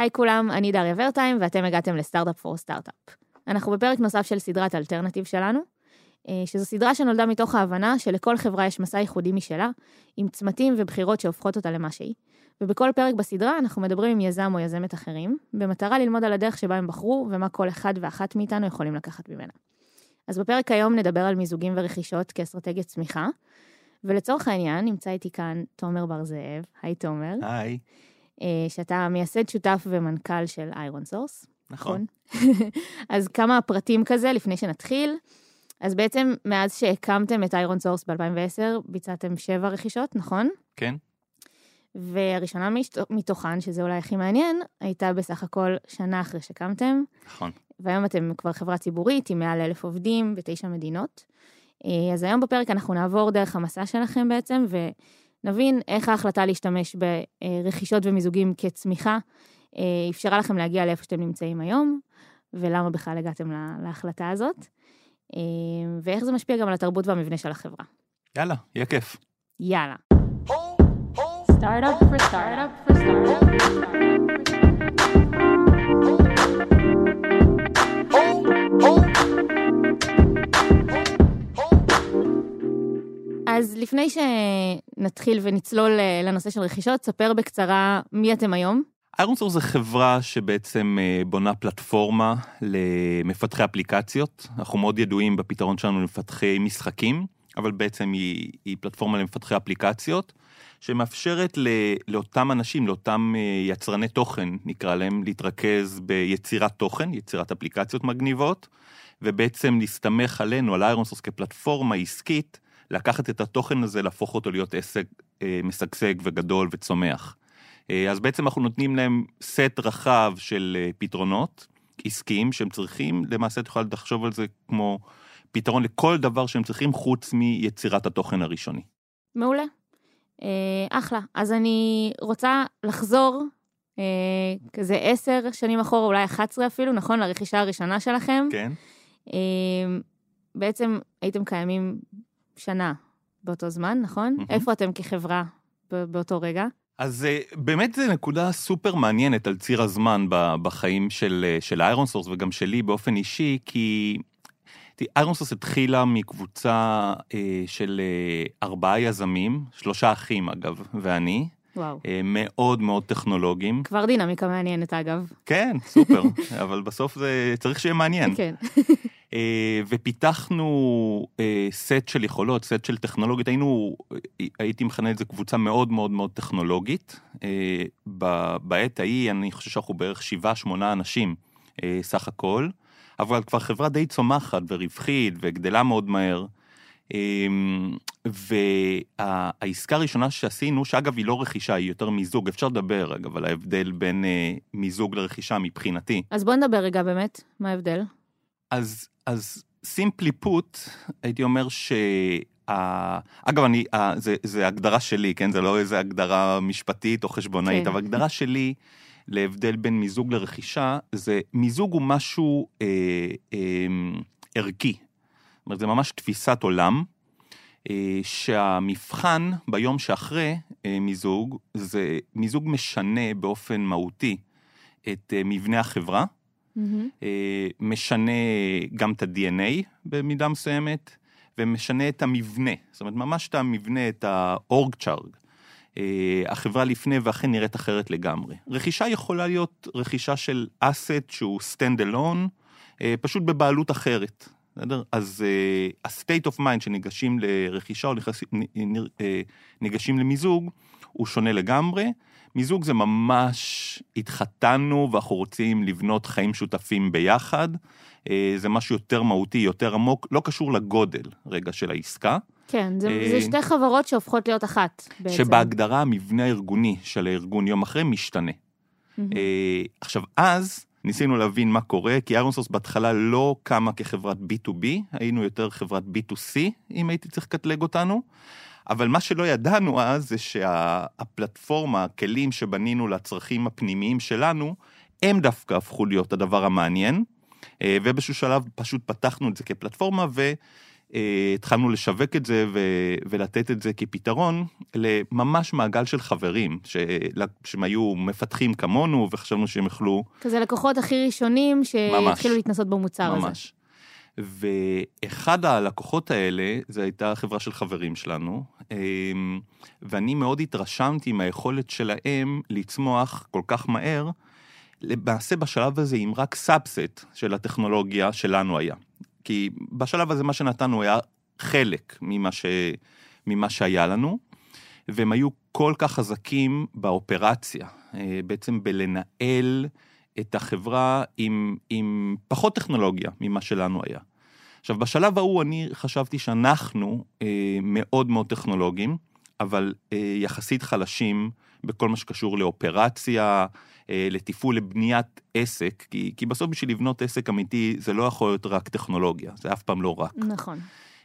היי כולם, אני דריה ורטיים, ואתם הגעתם לסטארט-אפ פור סטארט-אפ. אנחנו בפרק נוסף של סדרת אלטרנטיב שלנו, אה, שזו סדרה שנולדה מתוך ההבנה שלכל חברה יש מסע ייחודי משלה, עם צמתים ובחירות שהופכות אותה למה שהיא. ובכל פרק בסדרה אנחנו מדברים עם יזם או יזמת אחרים, במטרה ללמוד על הדרך שבה הם בחרו ומה כל אחד ואחת מאיתנו יכולים לקחת ממנה. אז בפרק היום נדבר על מיזוגים ורכישות כאסטרטגיית צמיחה, ולצורך העניין נמצא איתי כאן תומר בר זאב, היי תומר. היי. אה, שאתה מייסד שותף ומנכ"ל של ironSource. נכון. אז כמה פרטים כזה לפני שנתחיל. אז בעצם מאז שהקמתם את ironSource ב-2010, ביצעתם שבע רכישות, נכון? כן. והראשונה מתוכן, שזה אולי הכי מעניין, הייתה בסך הכל שנה אחרי שקמתם. נכון. והיום אתם כבר חברה ציבורית עם מעל אלף עובדים בתשע מדינות. אה, אז היום בפרק אנחנו נעבור דרך המסע שלכם בעצם, ונבין איך ההחלטה להשתמש ברכישות ומיזוגים כצמיחה אה, אפשרה לכם להגיע לאיפה שאתם נמצאים היום, ולמה בכלל הגעתם להחלטה הזאת, אה, ואיך זה משפיע גם על התרבות והמבנה של החברה. יאללה, יהיה כיף. יאללה. Startup for startup for startup for אז לפני שנתחיל ונצלול אה, לנושא של רכישות, ספר בקצרה מי אתם היום. ironSource זה חברה שבעצם אה, בונה פלטפורמה למפתחי אפליקציות. אנחנו מאוד ידועים בפתרון שלנו למפתחי משחקים, אבל בעצם היא, היא פלטפורמה למפתחי אפליקציות, שמאפשרת ל, לאותם אנשים, לאותם אה, יצרני תוכן, נקרא להם, להתרכז ביצירת תוכן, יצירת אפליקציות מגניבות, ובעצם להסתמך עלינו, על ironSource כפלטפורמה עסקית, לקחת את התוכן הזה, להפוך אותו להיות עסק אה, משגשג וגדול וצומח. אה, אז בעצם אנחנו נותנים להם סט רחב של אה, פתרונות עסקיים שהם צריכים, למעשה תוכל לחשוב על זה כמו פתרון לכל דבר שהם צריכים חוץ מיצירת התוכן הראשוני. מעולה. אה, אחלה. אז אני רוצה לחזור אה, כזה עשר שנים אחורה, אולי 11 אפילו, נכון? לרכישה הראשונה שלכם. כן. אה, בעצם הייתם קיימים שנה באותו זמן, נכון? Mm-hmm. איפה אתם כחברה באותו רגע? אז אה, באמת זו נקודה סופר מעניינת על ציר הזמן בחיים של, אה, של ironSource וגם שלי באופן אישי, כי ironSource התחילה מקבוצה אה, של ארבעה יזמים, שלושה אחים אגב, ואני. וואו. מאוד מאוד טכנולוגיים. כבר דינמיקה מעניינת אגב. כן, סופר, אבל בסוף זה צריך שיהיה מעניין. כן. אה, ופיתחנו אה, סט של יכולות, סט של טכנולוגיות, היינו, הייתי מכנה את זה קבוצה מאוד מאוד מאוד טכנולוגית. אה, בעת ההיא, אני חושב שאנחנו בערך שבעה, שמונה אנשים סך הכל, אבל כבר חברה די צומחת ורווחית וגדלה מאוד מהר. והעסקה הראשונה שעשינו, שאגב היא לא רכישה, היא יותר מיזוג, אפשר לדבר אגב על ההבדל בין מיזוג לרכישה מבחינתי. אז בוא נדבר רגע באמת, מה ההבדל? אז אז סימפלי פוט, הייתי אומר ש... אגב, אני, זה, זה הגדרה שלי, כן? זה לא איזה הגדרה משפטית או חשבונאית, כן. אבל הגדרה שלי להבדל בין מיזוג לרכישה, זה מיזוג הוא משהו אה, אה, ערכי. זאת אומרת, זה ממש תפיסת עולם, אה, שהמבחן ביום שאחרי אה, מיזוג, זה מיזוג משנה באופן מהותי את אה, מבנה החברה. Mm-hmm. משנה גם את ה-DNA במידה מסוימת, ומשנה את המבנה, זאת אומרת, ממש את המבנה, את chart. אה, החברה לפני ואחרי נראית אחרת לגמרי. רכישה יכולה להיות רכישה של אסט שהוא stand alone, אה, פשוט בבעלות אחרת. בסדר? אז ה-state of mind שניגשים לרכישה או ניגשים למיזוג, הוא שונה לגמרי. מיזוג זה ממש התחתנו ואנחנו רוצים לבנות חיים שותפים ביחד. אה, זה משהו יותר מהותי, יותר עמוק, לא קשור לגודל רגע של העסקה. כן, זה, אה, זה שתי חברות שהופכות להיות אחת בעצם. שבהגדרה המבנה הארגוני של הארגון יום אחרי משתנה. Mm-hmm. עכשיו, אז ניסינו להבין מה קורה, כי איירנסורס בהתחלה לא קמה כחברת B2B, היינו יותר חברת B2C, אם הייתי צריך לקטלג אותנו. אבל מה שלא ידענו אז זה שהפלטפורמה, הכלים שבנינו לצרכים הפנימיים שלנו, הם דווקא הפכו להיות הדבר המעניין, אה, ובאיזשהו שלב פשוט פתחנו את זה כפלטפורמה אה, התחלנו לשווק את זה ו- ולתת את זה כפתרון לממש מעגל של חברים, ש- שהם היו מפתחים כמונו וחשבנו שהם יוכלו... כזה לקוחות הכי ראשונים שהתחילו להתנסות במוצר ממש. הזה. ממש. ואחד הלקוחות האלה, זו הייתה חברה של חברים שלנו, אמ, ואני מאוד התרשמתי מהיכולת שלהם לצמוח כל כך מהר, למעשה בשלב הזה עם רק subset של הטכנולוגיה שלנו היה. כי בשלב הזה מה שנתנו היה חלק ממה, ש... ממה שהיה לנו, והם היו כל כך חזקים באופרציה, אה, בעצם בלנהל את החברה עם, עם פחות טכנולוגיה ממה שלנו היה. עכשיו, בשלב ההוא אני חשבתי שאנחנו אה, מאוד מאוד טכנולוגיים, אבל אה, יחסית חלשים בכל מה שקשור לאופרציה, אה, לתפעול, לבניית עסק, כי, כי בסוף בשביל לבנות עסק אמיתי זה לא יכול להיות רק טכנולוגיה, זה אף פעם לא רק. נכון.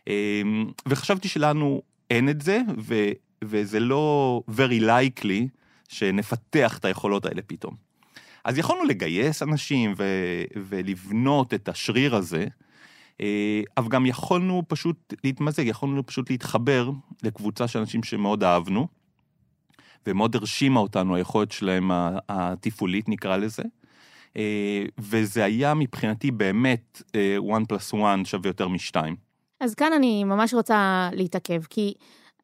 אה, וחשבתי שלנו אין את זה, ו, וזה לא very likely שנפתח את היכולות האלה פתאום. אז יכולנו לגייס אנשים ו- ולבנות את השריר הזה, אה, אבל גם יכולנו פשוט להתמזג, יכולנו פשוט להתחבר לקבוצה של אנשים שמאוד אהבנו, ומאוד הרשימה אותנו היכולת שלהם התפעולית, נקרא לזה. אה, וזה היה מבחינתי באמת 1 פלוס 1 שווה יותר משתיים. אז כאן אני ממש רוצה להתעכב, כי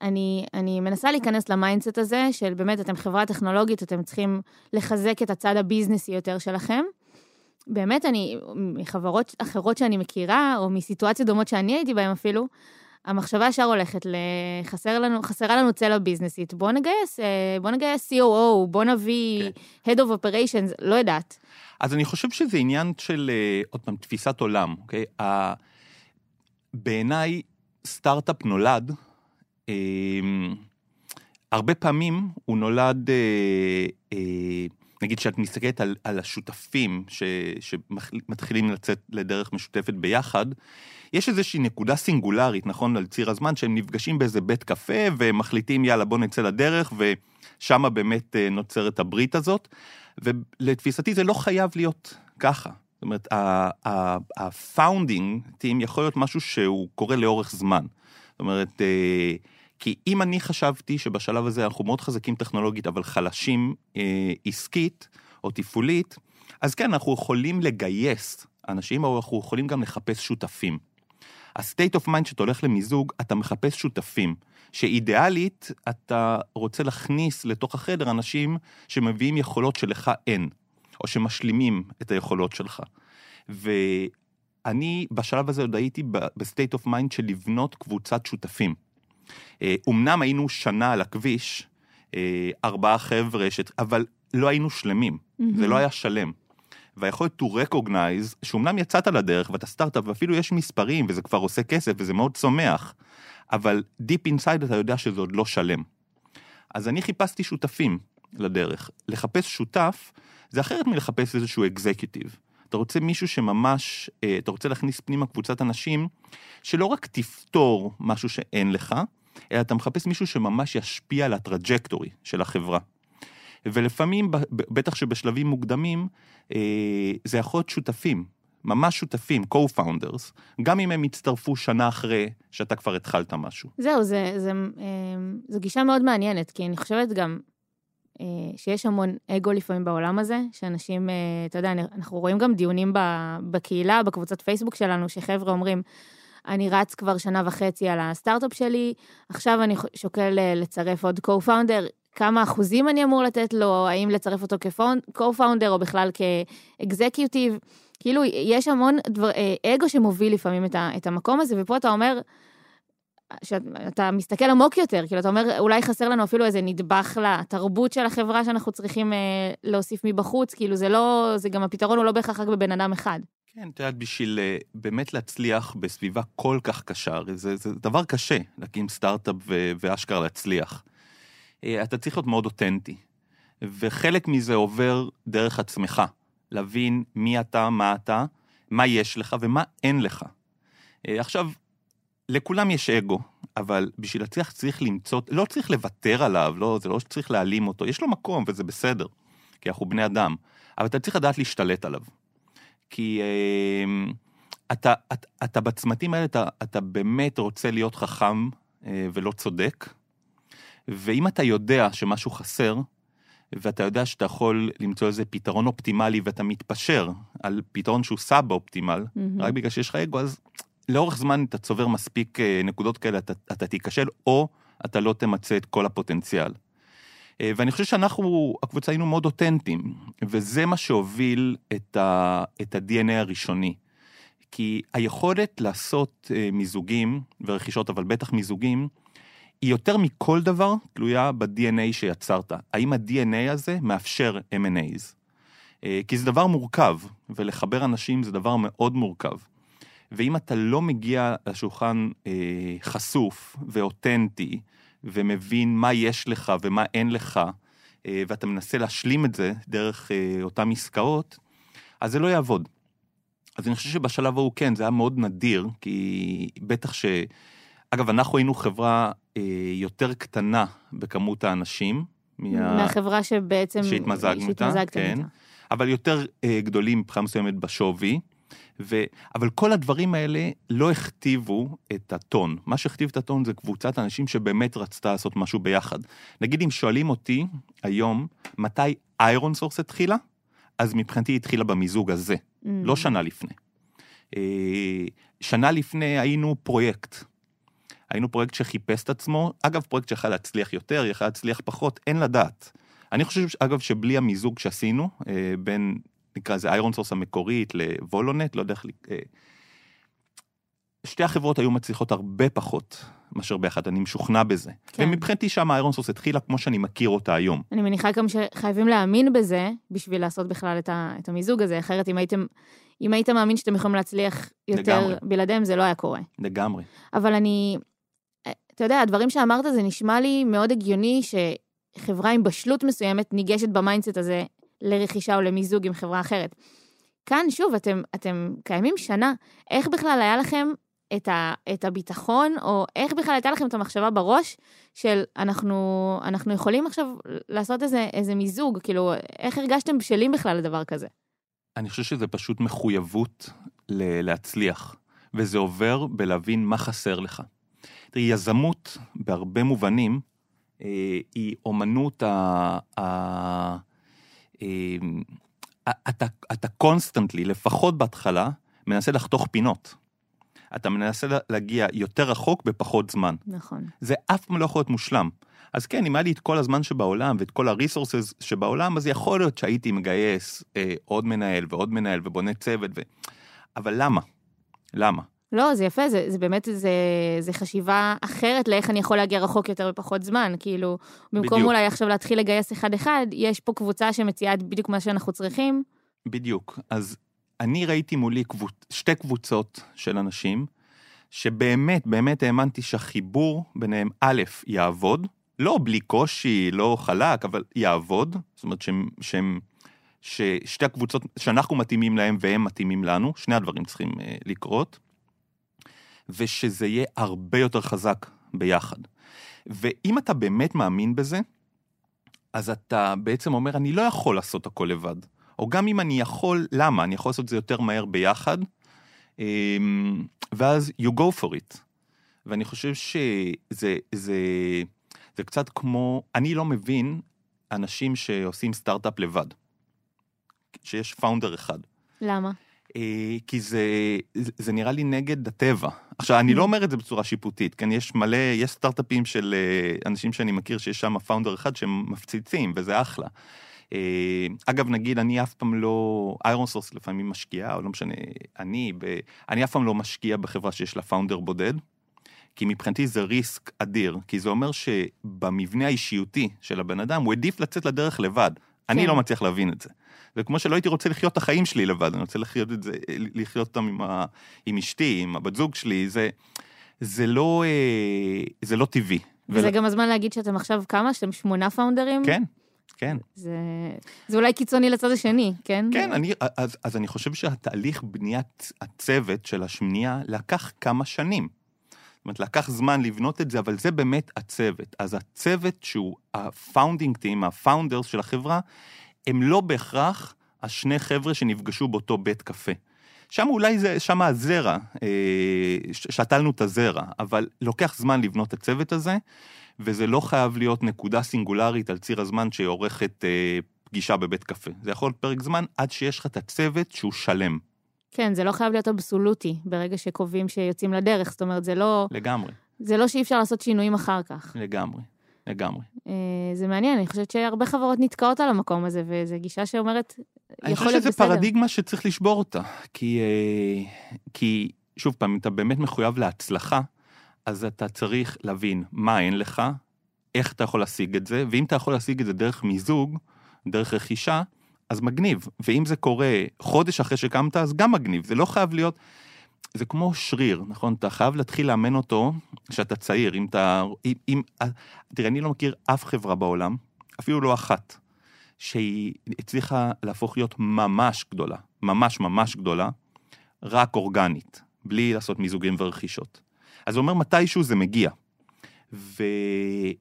אני, אני מנסה להיכנס ל mindset הזה, של באמת, אתם חברה טכנולוגית, אתם צריכים לחזק את הצד ה businessy יותר שלכם. באמת, אני, מחברות אחרות שאני מכירה, או מסיטואציות דומות שאני הייתי בהן אפילו, המחשבה ישר הולכת לחסר לנו, חסרה לנו צלע businessית. בוא נגייס, אה, בוא נגייס COO, בוא נביא okay. Head of Operations, לא יודעת. אז אני חושב שזה עניין של, אה, עוד פעם, תפיסת עולם, אוקיי? Okay? בעיניי, סטארט-אפ נולד הרבה פעמים הוא נולד, אה, אה, נגיד שאת מסתכלת על, על השותפים ש, שמתחילים לצאת לדרך משותפת ביחד, יש איזושהי נקודה סינגולרית, נכון, על ציר הזמן, שהם נפגשים באיזה בית קפה ומחליטים, יאללה, בוא נצא לדרך, ושמה באמת אה, נוצרת הברית הזאת. ולתפיסתי זה לא חייב להיות ככה. זאת אומרת, ה-founding team יכול להיות משהו שהוא קורה לאורך זמן. אומרת, כי אם אני חשבתי שבשלב הזה אנחנו מאוד חזקים טכנולוגית, אבל חלשים אה, עסקית או תפעולית, אז כן, אנחנו יכולים לגייס אנשים, או אנחנו יכולים גם לחפש שותפים. ה-state of mind שאתה הולך למיזוג, אתה מחפש שותפים, שאידיאלית אתה רוצה להכניס לתוך החדר אנשים שמביאים יכולות שלך אין, או שמשלימים את היכולות שלך. ואני בשלב הזה עוד הייתי ב-state of mind של לבנות קבוצת שותפים. אומנם היינו שנה על הכביש, אה, ארבעה חבר'ה, אבל לא היינו שלמים, mm-hmm. זה לא היה שלם. והיכולת to recognize, שאומנם יצאת לדרך ואתה סטארט-אפ ואפילו יש מספרים וזה כבר עושה כסף וזה מאוד צומח, אבל deep inside אתה יודע שזה עוד לא שלם. אז אני חיפשתי שותפים לדרך. לחפש שותף זה אחרת מלחפש איזשהו אקזקיוטיב. אתה רוצה מישהו שממש, אה, אתה רוצה להכניס פנימה קבוצת אנשים שלא רק תפתור משהו שאין לך, אלא אתה מחפש מישהו שממש ישפיע על הטראג'קטורי של החברה. ולפעמים, בטח שבשלבים מוקדמים, אה, זה יכול להיות שותפים, ממש שותפים, co-founders, גם אם הם יצטרפו שנה אחרי שאתה כבר התחלת משהו. זהו, זה, זה, אה, זו גישה מאוד מעניינת, כי אני חושבת גם שיש המון אגו לפעמים בעולם הזה, שאנשים, אתה יודע, אנחנו רואים גם דיונים בקהילה, בקבוצת פייסבוק שלנו, שחבר'ה אומרים, אני רץ כבר שנה וחצי על הסטארט-אפ שלי, עכשיו אני שוקל אה, לצרף עוד co-founder, כמה אחוזים אני אמור לתת לו, האם לצרף אותו כ-co-founder או בכלל כאקזקיוטיב. כאילו, יש המון דבר, אה, אגו שמוביל לפעמים את המקום הזה, ופה אתה אומר, שאתה מסתכל עמוק יותר, כאילו, אתה אומר, אולי חסר לנו אפילו איזה נדבך לתרבות של החברה שאנחנו צריכים אה, להוסיף מבחוץ, כאילו, זה לא, זה גם הפתרון הוא לא בהכרח רק בבן אדם אחד. כן, את יודעת, בשביל אה, באמת להצליח בסביבה כל כך קשה, הרי זה, זה דבר קשה להקים סטארט-אפ ואשכרה להצליח. אה, אתה צריך להיות מאוד אותנטי, וחלק מזה עובר דרך עצמך, להבין מי אתה, מה אתה, מה יש לך ומה אין לך. אה, עכשיו, לכולם יש אגו, אבל בשביל להצליח צריך למצוא, לא צריך לוותר עליו, לא, זה לא שצריך להעלים אותו, יש לו מקום וזה בסדר, כי אנחנו בני אדם, אבל אתה צריך לדעת להשתלט עליו. כי אה, אתה, אתה, אתה בצמתים האלה, אתה, אתה באמת רוצה להיות חכם אה, ולא צודק, ואם אתה יודע שמשהו חסר, ואתה יודע שאתה יכול למצוא איזה פתרון אופטימלי ואתה מתפשר על פתרון שהוא סאב אופטימל, mm-hmm. רק בגלל שיש לך אגו, אז לאורך זמן אתה צובר מספיק אה, נקודות כאלה, אתה, אתה תיכשל, או אתה לא תמצה את כל הפוטנציאל. אה, ואני חושב שאנחנו, הקבוצה היינו מאוד אותנטיים, וזה מה שהוביל את, ה, את ה-DNA הראשוני. כי היכולת לעשות אה, מיזוגים ורכישות, אבל בטח מיזוגים, היא יותר מכל דבר תלויה ב-DNA שיצרת. האם ה-DNA הזה מאפשר M&A's? כי זה דבר מורכב, ולחבר אנשים זה דבר מאוד מורכב. ואם אתה לא מגיע לשולחן אה, חשוף ואותנטי, ומבין מה יש לך ומה אין לך, אה, ואתה מנסה להשלים את זה דרך אה, אותן עסקאות, אז זה לא יעבוד. אז אני חושב שבשלב ההוא כן, זה היה מאוד נדיר, כי בטח ש... אגב, אנחנו היינו חברה אה, יותר קטנה בכמות האנשים. מה... מהחברה שבעצם... שהתמזגנו איתה, כן. איתה. אבל יותר אה, גדולים מבחינה מסוימת בשווי. ו... אבל כל הדברים האלה לא הכתיבו את הטון. מה שהכתיב את הטון זה קבוצת אנשים שבאמת רצתה לעשות משהו ביחד. נגיד אם שואלים אותי היום, מתי ironSource התחילה? אז מבחינתי היא התחילה במיזוג הזה, Mm. לא שנה לפני. אה, שנה לפני היינו פרויקט. היינו פרויקט שחיפש את עצמו, אגב, פרויקט שיכול להצליח יותר, יכול להצליח פחות, אין לדעת. אני חושב, אגב, שבלי המיזוג שעשינו, אה, בין, נקרא לזה ironSource המקורית לוולונט, לא יודע איך... אה, שתי החברות היו מצליחות הרבה פחות מאשר ביחד, אני משוכנע בזה. כן. ומבחינתי שם ironSource התחילה כמו שאני מכיר אותה היום. אני מניחה גם שחייבים להאמין בזה בשביל לעשות בכלל את, ה, את המיזוג הזה, אחרת אם הייתם, אם היית מאמין שאתם יכולים להצליח יותר לגמרי. בלעדיהם, זה לא היה קורה. לגמרי. אבל אני, אתה יודע, הדברים שאמרת זה נשמע לי מאוד הגיוני שחברה עם בשלות מסוימת ניגשת ב mindset הזה לרכישה או למיזוג עם חברה אחרת. כאן, שוב, אתם, אתם קיימים שנה, איך בכלל היה לכם את, ה, את הביטחון, או איך בכלל הייתה לכם את המחשבה בראש של אנחנו, אנחנו יכולים עכשיו לעשות איזה, איזה מיזוג, כאילו, איך הרגשתם בשלים בכלל לדבר כזה? אני חושב שזה פשוט מחויבות ל- להצליח, וזה עובר בלהבין מה חסר לך. תראי, יזמות בהרבה מובנים אה, היא אומנות ה... ה אתה, אתה constantly, לפחות בהתחלה, מנסה לחתוך פינות. אתה מנסה להגיע יותר רחוק בפחות זמן. נכון. זה אף פעם לא יכול להיות מושלם. אז כן, אם היה לי את כל הזמן שבעולם ואת כל הריסורסס שבעולם, אז יכול להיות שהייתי מגייס אה, עוד מנהל ועוד מנהל ובונה צוות, ו... אבל למה? למה? לא, זה יפה, זה, זה באמת, זה, זה חשיבה אחרת לאיך אני יכול להגיע רחוק יותר בפחות זמן. כאילו, במקום בדיוק. אולי עכשיו להתחיל לגייס אחד-אחד, יש פה קבוצה שמציעה בדיוק מה שאנחנו צריכים. בדיוק. אז אני ראיתי מולי קבוצ... שתי קבוצות של אנשים, שבאמת, באמת האמנתי שהחיבור ביניהם, א', יעבוד, לא בלי קושי, לא חלק, אבל יעבוד. זאת אומרת שהם, שהם, ששתי הקבוצות, שאנחנו מתאימים להם והם מתאימים לנו, שני הדברים צריכים אה, לקרות. ושזה יהיה הרבה יותר חזק ביחד. ואם אתה באמת מאמין בזה, אז אתה בעצם אומר, אני לא יכול לעשות הכל לבד. או גם אם אני יכול, למה? אני יכול לעשות את זה יותר מהר ביחד, אמ, ואז you go for it. ואני חושב שזה זה, זה קצת כמו, אני לא מבין אנשים שעושים סטארט-אפ לבד, שיש פאונדר אחד. למה? אה, כי זה, זה נראה לי נגד הטבע. עכשיו, אני לא אומר את זה בצורה שיפוטית, כן? יש מלא, יש סטארט-אפים של אה, אנשים שאני מכיר שיש שם פאונדר אחד שהם מפציצים, וזה אחלה. אה, אגב, נגיד, אני אף פעם לא, איירון סורס לפעמים משקיעה, או לא משנה, אני, ב, אני אף פעם לא משקיע בחברה שיש לה פאונדר בודד, כי מבחינתי זה ריסק אדיר, כי זה אומר שבמבנה האישיותי של הבן אדם, הוא העדיף לצאת לדרך לבד. כן. אני לא מצליח להבין את זה. וכמו שלא הייתי רוצה לחיות את החיים שלי לבד, אני רוצה לחיות את זה, לחיות אותם עם, ה, עם אשתי, עם הבת זוג שלי, זה, זה, לא, אה, זה לא טבעי. וזה ול... גם הזמן להגיד שאתם עכשיו כמה? שאתם שמונה פאונדרים? כן. כן. זה, זה אולי קיצוני לצד השני, כן? כן, אני, אז, אז אני חושב שהתהליך בניית הצוות של השמינייה לקח כמה שנים. זאת אומרת, לקח זמן לבנות את זה, אבל זה באמת הצוות. אז הצוות שהוא ה founding team, ה founders של החברה, הם לא בהכרח השני חבר'ה שנפגשו באותו בית קפה. שם אולי זה, שם הזרע, אה, שתלנו את הזרע, אבל לוקח זמן לבנות את הצוות הזה, וזה לא חייב להיות נקודה סינגולרית על ציר הזמן שעורכת אה, פגישה בבית קפה. זה יכול להיות פרק זמן עד שיש לך את הצוות שהוא שלם. כן, זה לא חייב להיות אבסולוטי ברגע שקובעים שיוצאים לדרך, זאת אומרת, זה לא... לגמרי. זה לא שאי אפשר לעשות שינויים אחר כך. לגמרי, לגמרי. אה, זה מעניין, אני חושבת שהרבה חברות נתקעות על המקום הזה, וזו גישה שאומרת, יכול להיות בסדר. אני חושב שזה פרדיגמה שצריך לשבור אותה, כי, אה, כי שוב פעם, אם אתה באמת מחויב להצלחה, אז אתה צריך להבין מה אין לך, איך אתה יכול להשיג את זה, ואם אתה יכול להשיג את זה דרך מיזוג, דרך רכישה, אז מגניב. ואם זה קורה חודש אחרי שקמת, אז גם מגניב. זה לא חייב להיות... זה כמו שריר, נכון? אתה חייב להתחיל לאמן אותו כשאתה צעיר. אם אתה... אם, אם, תראה, אני לא מכיר אף חברה בעולם, אפילו לא אחת, שהיא הצליחה להפוך להיות ממש גדולה, ממש ממש גדולה, רק אורגנית, בלי לעשות מיזוגים ורכישות. אז זה אומר מתישהו זה מגיע. ו...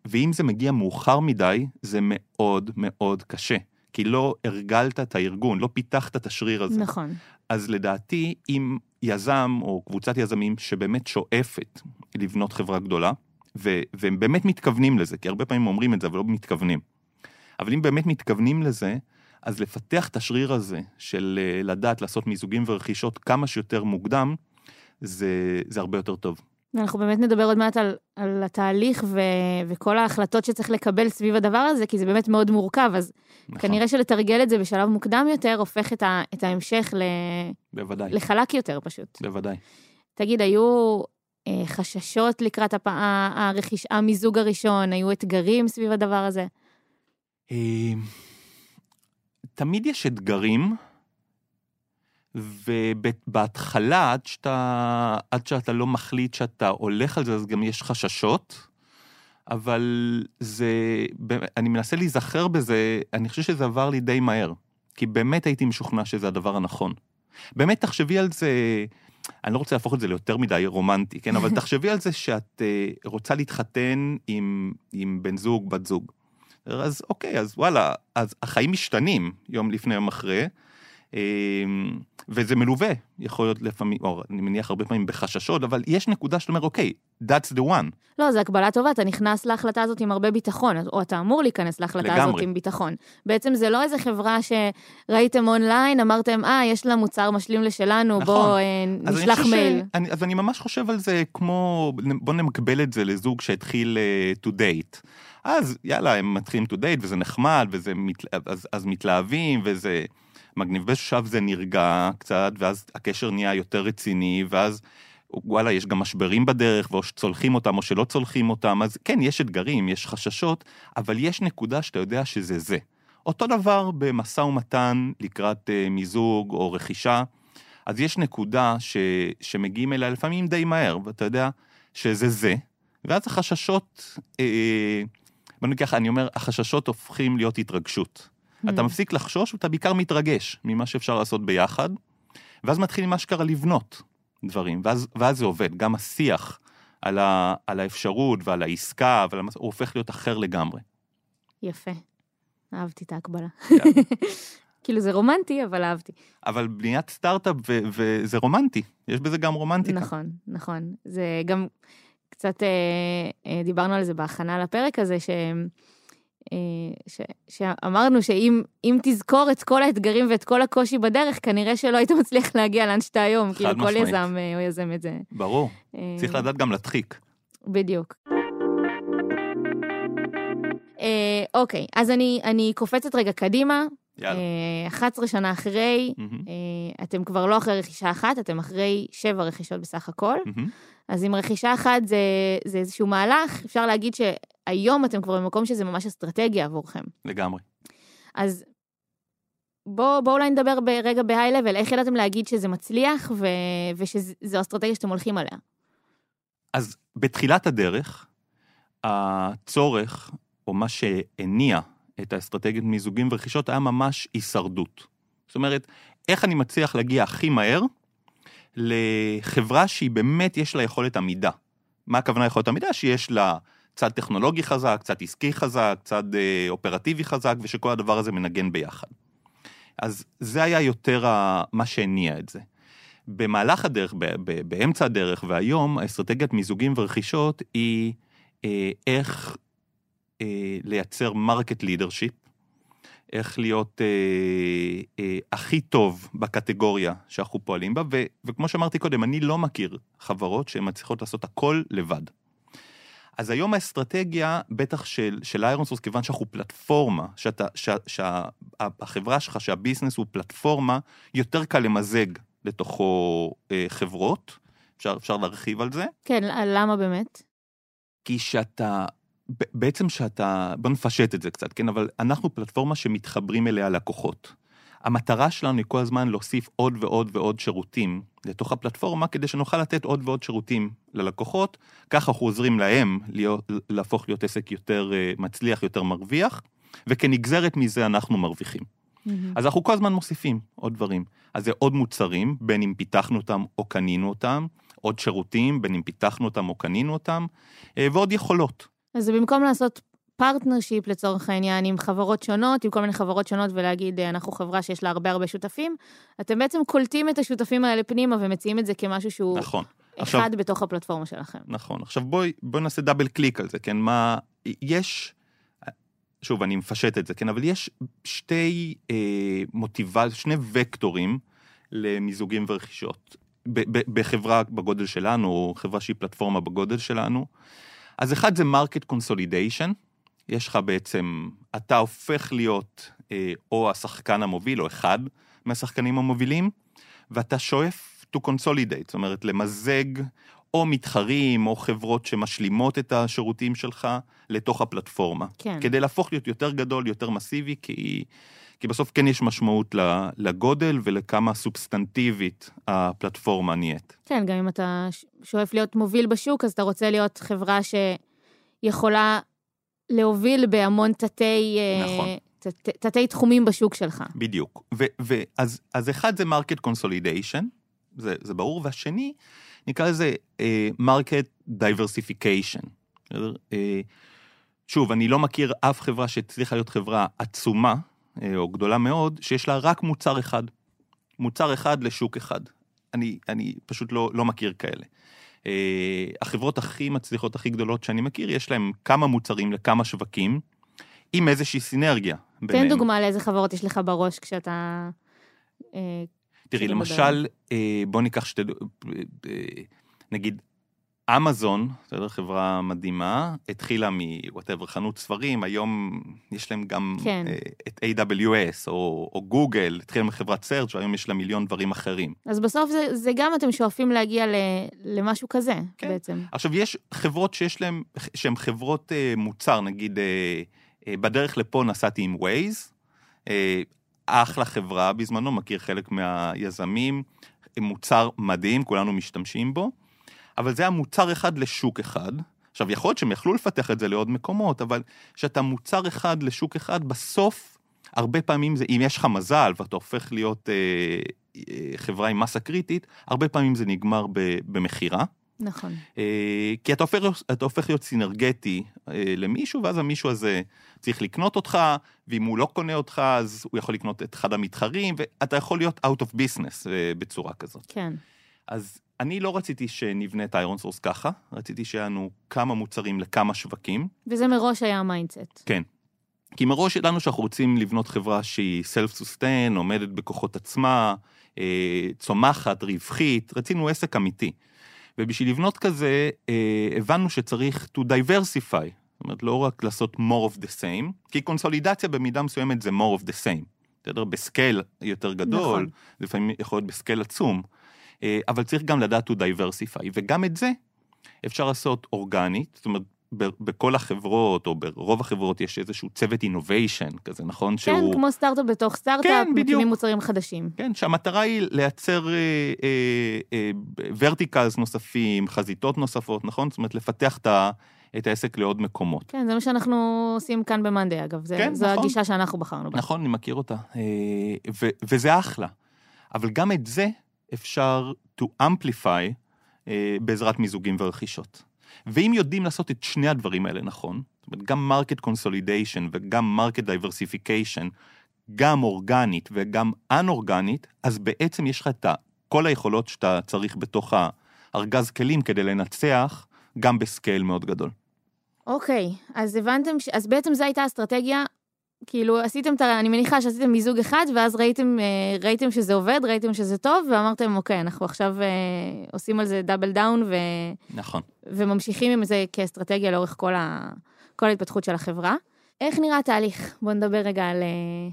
ואם זה מגיע מאוחר מדי, זה מאוד מאוד קשה. כי לא הרגלת את הארגון, לא פיתחת את השריר הזה. נכון. אז לדעתי, אם יזם או קבוצת יזמים שבאמת שואפת לבנות חברה גדולה, ו- והם באמת מתכוונים לזה, כי הרבה פעמים אומרים את זה, אבל לא מתכוונים. אבל אם באמת מתכוונים לזה, אז לפתח את השריר הזה של אה, לדעת לעשות מיזוגים ורכישות כמה שיותר מוקדם, זה, זה הרבה יותר טוב. ואנחנו באמת נדבר עוד מעט על, על התהליך ו, וכל ההחלטות שצריך לקבל סביב הדבר הזה, כי זה באמת מאוד מורכב, אז נכון. כנראה שלתרגל את זה בשלב מוקדם יותר, הופך את, ה, את ההמשך ל, בוודאי. לחלק יותר פשוט. בוודאי. תגיד, היו אה, חששות לקראת הפ... הרכיש... המיזוג הראשון, היו אתגרים סביב הדבר הזה? אה, תמיד יש אתגרים. ובהתחלה, עד שאתה, עד שאתה לא מחליט שאתה הולך על זה, אז גם יש חששות, אבל זה, אני מנסה להיזכר בזה, אני חושב שזה עבר לי די מהר, כי באמת הייתי משוכנע שזה הדבר הנכון. באמת, תחשבי על זה, אני לא רוצה להפוך את זה ליותר מדי רומנטי, כן? אבל תחשבי על זה שאת uh, רוצה להתחתן עם, עם בן זוג, בת זוג. אז אוקיי, אז וואלה, אז החיים משתנים יום לפני, יום אחרי. אמ, וזה מלווה, יכול להיות לפעמים, או אני מניח הרבה פעמים בחששות, אבל יש נקודה שאתה אומר, אוקיי, that's the one. לא, זו הקבלה טובה, אתה נכנס להחלטה הזאת עם הרבה ביטחון, או אתה אמור להיכנס להחלטה לגמרי. הזאת עם ביטחון. בעצם זה לא איזה חברה שראיתם אונליין, אמרתם, אה, יש לה מוצר משלים לשלנו, נכון. בוא אה, נשלח מייל. ש... אני, אז אני ממש חושב על זה כמו, בוא נמקבל את זה לזוג שהתחיל uh, to date. אז יאללה, הם מתחילים to date, וזה נחמד, וזה מת... אז, אז מתלהבים, וזה... מגניב. באיזשהו זה נרגע קצת, ואז הקשר נהיה יותר רציני, ואז וואלה, יש גם משברים בדרך, או שצולחים אותם או שלא צולחים אותם, אז כן, יש אתגרים, יש חששות, אבל יש נקודה שאתה יודע שזה זה. אותו דבר במשא ומתן לקראת uh, מיזוג או רכישה, אז יש נקודה ש, שמגיעים אליה לפעמים די מהר, ואתה יודע שזה זה, ואז החששות, אה, בוא נגיד ככה, אני אומר, החששות הופכים להיות התרגשות. אתה. מפסיק לחשוש ואתה בעיקר מתרגש ממה שאפשר לעשות ביחד, ואז מתחילים אשכרה לבנות דברים, ואז, ואז זה עובד. גם השיח על, ה, על האפשרות ועל העסקה, ועל המס... הוא הופך להיות אחר לגמרי. יפה. אהבתי את ההקבלה. כאילו זה רומנטי, אבל אהבתי. אבל בניית סטארט-אפ וזה רומנטי, יש בזה גם רומנטיקה. נכון, נכון. זה גם קצת, אה, אה, דיברנו על זה בהכנה לפרק הזה, שהם... אה, ש, שאמרנו שאם תזכור את כל האתגרים ואת כל הקושי בדרך, כנראה שלא היית מצליח להגיע לאן שאתה היום. כאילו כל יזם אה, או יזם את זה. ברור, אה, צריך לדעת גם להדחיק. בדיוק. אוקיי, אז אני, אני קופצת רגע קדימה. יאללה. 11 שנה אחרי, mm-hmm. אתם כבר לא אחרי רכישה אחת, אתם אחרי שבע רכישות בסך הכל. Mm-hmm. אז עם רכישה אחת זה, זה איזשהו מהלך, אפשר להגיד שהיום אתם כבר במקום שזה ממש אסטרטגיה עבורכם. לגמרי. אז בואו בוא אולי נדבר רגע בהיי-לבל, איך ידעתם להגיד שזה מצליח ו, ושזו אסטרטגיה שאתם הולכים עליה? אז בתחילת הדרך, הצורך, או מה שהניע את האסטרטגיית מיזוגים ורכישות, היה ממש הישרדות. זאת אומרת, איך אני מצליח להגיע הכי מהר לחברה שהיא באמת יש לה יכולת עמידה. מה הכוונה יכולת עמידה? שיש לה צד טכנולוגי חזק, צד עסקי חזק, צד אה, אופרטיבי חזק, ושכל הדבר הזה מנגן ביחד. אז זה היה יותר ה... מה שהניע את זה. במהלך הדרך, ב- ב- באמצע הדרך והיום, האסטרטגיית מיזוגים ורכישות היא אה, איך אה, לייצר market leadership, איך להיות אה, אה, הכי טוב בקטגוריה שאנחנו פועלים בה, ו, וכמו שאמרתי קודם, אני לא מכיר חברות שהן מצליחות לעשות הכל לבד. אז היום האסטרטגיה, בטח של, של איירון סורס, כיוון שאנחנו פלטפורמה, שאתה, שה, שהחברה שלך, שה business הוא פלטפורמה, יותר קל למזג לתוכו אה, חברות, אפשר, אפשר להרחיב על זה. כן, למה באמת? כי שאתה, בעצם שאתה, בוא נפשט את זה קצת, כן? אבל אנחנו פלטפורמה שמתחברים אליה לקוחות. המטרה שלנו היא כל הזמן להוסיף עוד ועוד ועוד שירותים לתוך הפלטפורמה, כדי שנוכל לתת עוד ועוד שירותים ללקוחות, ככה אנחנו עוזרים להם להיות, להפוך להיות עסק יותר אה, מצליח, יותר מרוויח, וכנגזרת מזה אנחנו מרוויחים. Mm-hmm. אז אנחנו כל הזמן מוסיפים עוד דברים. אז זה עוד מוצרים, בין אם פיתחנו אותם או קנינו אותם, עוד שירותים, בין אם פיתחנו אותם או קנינו אותם, אה, ועוד יכולות. אז זה במקום לעשות partnership לצורך העניין עם חברות שונות, עם כל מיני חברות שונות ולהגיד, אה, אנחנו חברה שיש לה הרבה הרבה שותפים, אתם בעצם קולטים את השותפים האלה פנימה ומציעים את זה כמשהו שהוא נכון. אחד עכשיו, בתוך הפלטפורמה שלכם. נכון. עכשיו בואי, בואי נעשה double click על זה, כן? מה, יש, שוב, אני מפשט את זה, כן? אבל יש שתי אה, מוטיבציות, שני וקטורים למיזוגים ורכישות. בחברה בגודל שלנו, או חברה שהיא פלטפורמה בגודל שלנו. אז אחד זה market consolidation, יש לך בעצם, אתה הופך להיות אה, או השחקן המוביל, או אחד מהשחקנים המובילים, ואתה שואף to consolidate, זאת אומרת, למזג או מתחרים, או חברות שמשלימות את השירותים שלך לתוך הפלטפורמה. כן. כדי להפוך להיות יותר גדול, יותר מסיבי, כי, כי בסוף כן יש משמעות לגודל ולכמה סובסטנטיבית הפלטפורמה נהיית. כן, גם אם אתה שואף להיות מוביל בשוק, אז אתה רוצה להיות חברה שיכולה להוביל בהמון תתי... אה, נכון. תתי תחומים בשוק שלך. בדיוק. ואז אז אחד זה market consolidation, זה, זה ברור, והשני, נקרא לזה market uh, diversification. Uh, שוב, אני לא מכיר אף חברה שהצליחה להיות חברה עצומה, או גדולה מאוד, שיש לה רק מוצר אחד. מוצר אחד לשוק אחד. אני, אני פשוט לא, לא מכיר כאלה. אה, החברות הכי מצליחות, הכי גדולות שאני מכיר, יש להן כמה מוצרים לכמה שווקים, עם איזושהי סינרגיה ביניהם. תן דוגמה לאיזה חברות יש לך בראש כשאתה... אה, תראי, למשל, אה, בוא ניקח שתי... נגיד, אמזון, בסדר, חברה מדהימה, התחילה מוואטאבר חנות ספרים, היום יש להם גם כן. את AWS או, או גוגל, התחילה מחברת סרצ' והיום יש לה מיליון דברים אחרים. אז בסוף זה, זה גם אתם שואפים להגיע ל, למשהו כזה, כן. בעצם. עכשיו, יש חברות שיש להן, שהן חברות אה, מוצר, נגיד, אה, אה, בדרך לפה נסעתי עם Waze, אה, אחלה חברה בזמנו, מכיר חלק מהיזמים, מוצר מדהים, כולנו משתמשים בו. אבל זה היה מוצר אחד לשוק אחד. עכשיו, יכול להיות שהם יכלו לפתח את זה לעוד מקומות, אבל כשאתה מוצר אחד לשוק אחד, בסוף, הרבה פעמים זה, אם יש לך מזל ואתה הופך להיות אה, אה, חברה עם מסה קריטית, הרבה פעמים זה נגמר במכירה. נכון. אה, כי אתה הופך, אתה הופך להיות סינרגטי אה, למישהו, ואז המישהו הזה צריך לקנות אותך, ואם הוא לא קונה אותך, אז הוא יכול לקנות את אחד המתחרים, ואתה יכול להיות out of business אה, בצורה כזאת. כן. אז אני לא רציתי שנבנה את איירון סורס ככה, רציתי שיהיה לנו כמה מוצרים לכמה שווקים. וזה מראש היה ה mindset. כן. כי מראש ידענו שאנחנו רוצים לבנות חברה שהיא self-sustain, עומדת בכוחות עצמה, אה, צומחת, רווחית, רצינו עסק אמיתי. ובשביל לבנות כזה, אה, הבנו שצריך to diversify, זאת אומרת, לא רק לעשות more of the same, כי קונסולידציה במידה מסוימת זה more of the same. בסדר? בסקייל יותר גדול, נכון. לפעמים יכול להיות בסקייל עצום. אה, אבל צריך גם לדעת to diversify, וגם את זה אפשר לעשות אורגנית, זאת אומרת, בכל החברות, או ברוב החברות, יש איזשהו צוות innovation כזה, נכון? כן, שהוא... כמו סטארט-אפ בתוך סטארט-אפ, כן, מקימים מוצרים חדשים. כן, שהמטרה היא לייצר ורטיקלס אה, אה, אה, נוספים, חזיתות נוספות, נכון? זאת אומרת, לפתח את ה... את העסק לעוד מקומות. כן, זה מה שאנחנו עושים כאן במאנדי, אגב. זה, כן, זו נכון. הגישה שאנחנו בחרנו בה. נכון, אני מכיר אותה. אה, ו, וזה אחלה. אבל גם את זה אפשר to amplify אה, בעזרת מיזוגים ורכישות. ואם יודעים לעשות את שני הדברים האלה נכון, זאת אומרת, גם market consolidation וגם market diversification, גם אורגנית וגם אנ-אורגנית, אז בעצם יש לך את כל היכולות שאתה צריך בתוך הארגז כלים כדי לנצח, גם בסקייל מאוד גדול. אוקיי, אז הבנתם, ש... אז בעצם זו הייתה אסטרטגיה, כאילו עשיתם את ה... אני מניחה שעשיתם מיזוג אחד, ואז ראיתם, אה, ראיתם שזה עובד, ראיתם שזה טוב, ואמרתם, אוקיי, אנחנו עכשיו אה, עושים על זה double down, ו... נכון. וממשיכים עם זה כאסטרטגיה לאורך כל, ה... כל ההתפתחות של החברה. איך נראה התהליך? בואו נדבר רגע על, אה,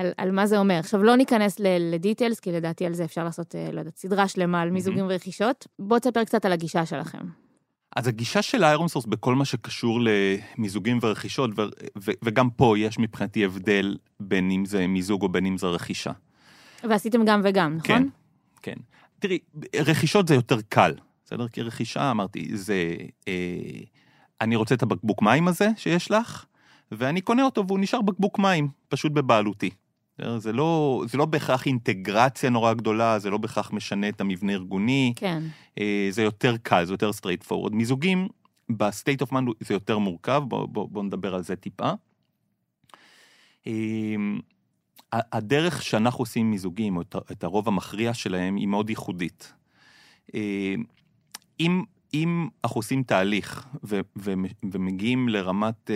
על, על מה זה אומר. עכשיו, לא ניכנס ל details, כי לדעתי על זה אפשר לעשות, לא יודעת, סדרה שלמה על מיזוגים mm-hmm. ורכישות. בואו תספר קצת על הגישה שלכם. אז הגישה של איירון סורס בכל מה שקשור למיזוגים ורכישות, ו- ו- וגם פה יש מבחינתי הבדל בין אם זה מיזוג או בין אם זה רכישה. ועשיתם גם וגם, נכון? כן, כן. תראי, רכישות זה יותר קל, בסדר? כי רכישה, אמרתי, זה... אה, אני רוצה את הבקבוק מים הזה שיש לך, ואני קונה אותו והוא נשאר בקבוק מים, פשוט בבעלותי. זה לא, זה לא בהכרח אינטגרציה נורא גדולה, זה לא בהכרח משנה את המבנה הארגוני. כן. אה, זה יותר קל, זה יותר straight forward. מיזוגים, ב state of mind זה יותר מורכב, בואו בוא, בוא נדבר על זה טיפה. אה, הדרך שאנחנו עושים מיזוגים, או את הרוב המכריע שלהם, היא מאוד ייחודית. אה, אם, אם אנחנו עושים תהליך ו, ו, ומגיעים לרמת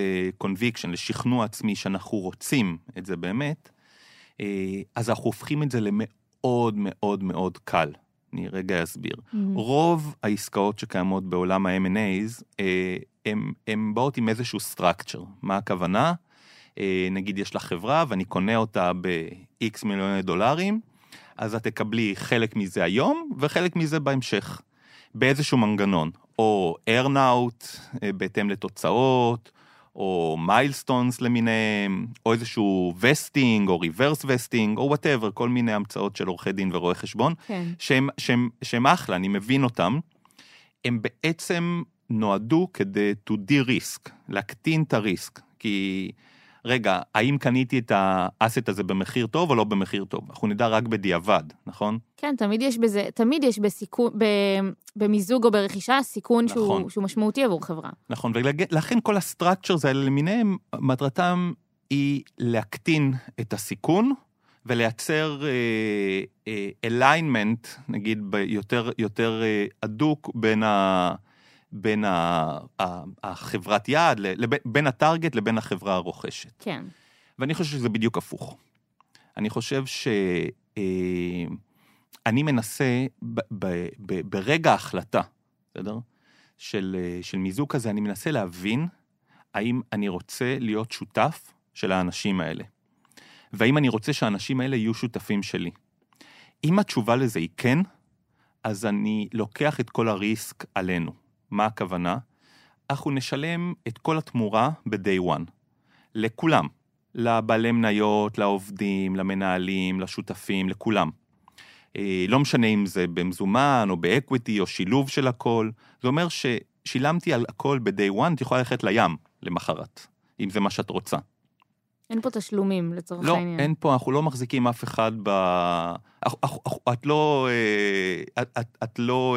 conviction, לשכנוע עצמי שאנחנו רוצים את זה באמת, אז אנחנו הופכים את זה למאוד מאוד מאוד קל. אני רגע אסביר. Mm-hmm. רוב העסקאות שקיימות בעולם ה-M&A's, הן אה, באות עם איזשהו structure. מה הכוונה? אה, נגיד יש לך חברה ואני קונה אותה ב-X מיליוני דולרים, אז את תקבלי חלק מזה היום וחלק מזה בהמשך, באיזשהו מנגנון, או earn-out בהתאם לתוצאות, או milestones למיניהם, או איזשהו vesting, או reverse vesting, או whatever, כל מיני המצאות של עורכי דין ורואי חשבון, כן. שהם, שהם, שהם אחלה, אני מבין אותם. הם בעצם נועדו כדי to de-risk, להקטין את ה risk, כי... רגע, האם קניתי את ה asset הזה במחיר טוב או לא במחיר טוב? אנחנו נדע רק בדיעבד, נכון? כן, תמיד יש בזה, תמיד יש בסיכון, במיזוג או ברכישה סיכון נכון. שהוא, שהוא משמעותי עבור חברה. נכון, ולכן כל ה structures האלה למיניהם, מטרתם היא להקטין את הסיכון ולייצר alignment, אה, אה, נגיד, יותר, יותר uh, הדוק בין ה... בין החברת יעד, בין הטארגט לבין החברה הרוכשת. כן. ואני חושב שזה בדיוק הפוך. אני חושב שאני אה, מנסה ב, ב, ב, ברגע ההחלטה, בסדר? של, של מיזוג כזה, אני מנסה להבין האם אני רוצה להיות שותף של האנשים האלה. והאם אני רוצה שהאנשים האלה יהיו שותפים שלי. אם התשובה לזה היא כן, אז אני לוקח את כל הריסק עלינו. מה הכוונה? אנחנו נשלם את כל התמורה ב-day one. לכולם. לבעלי מניות, לעובדים, למנהלים, לשותפים, לכולם. אה, לא משנה אם זה במזומן או באקוויטי או שילוב של הכל, זה אומר ששילמתי על הכל ב-day one, את יכולה ללכת לים למחרת, אם זה מה שאת רוצה. אין פה תשלומים לצורך לא, העניין. לא, אין פה, אנחנו לא מחזיקים אף אחד ב... את לא... אה, את, את, את לא...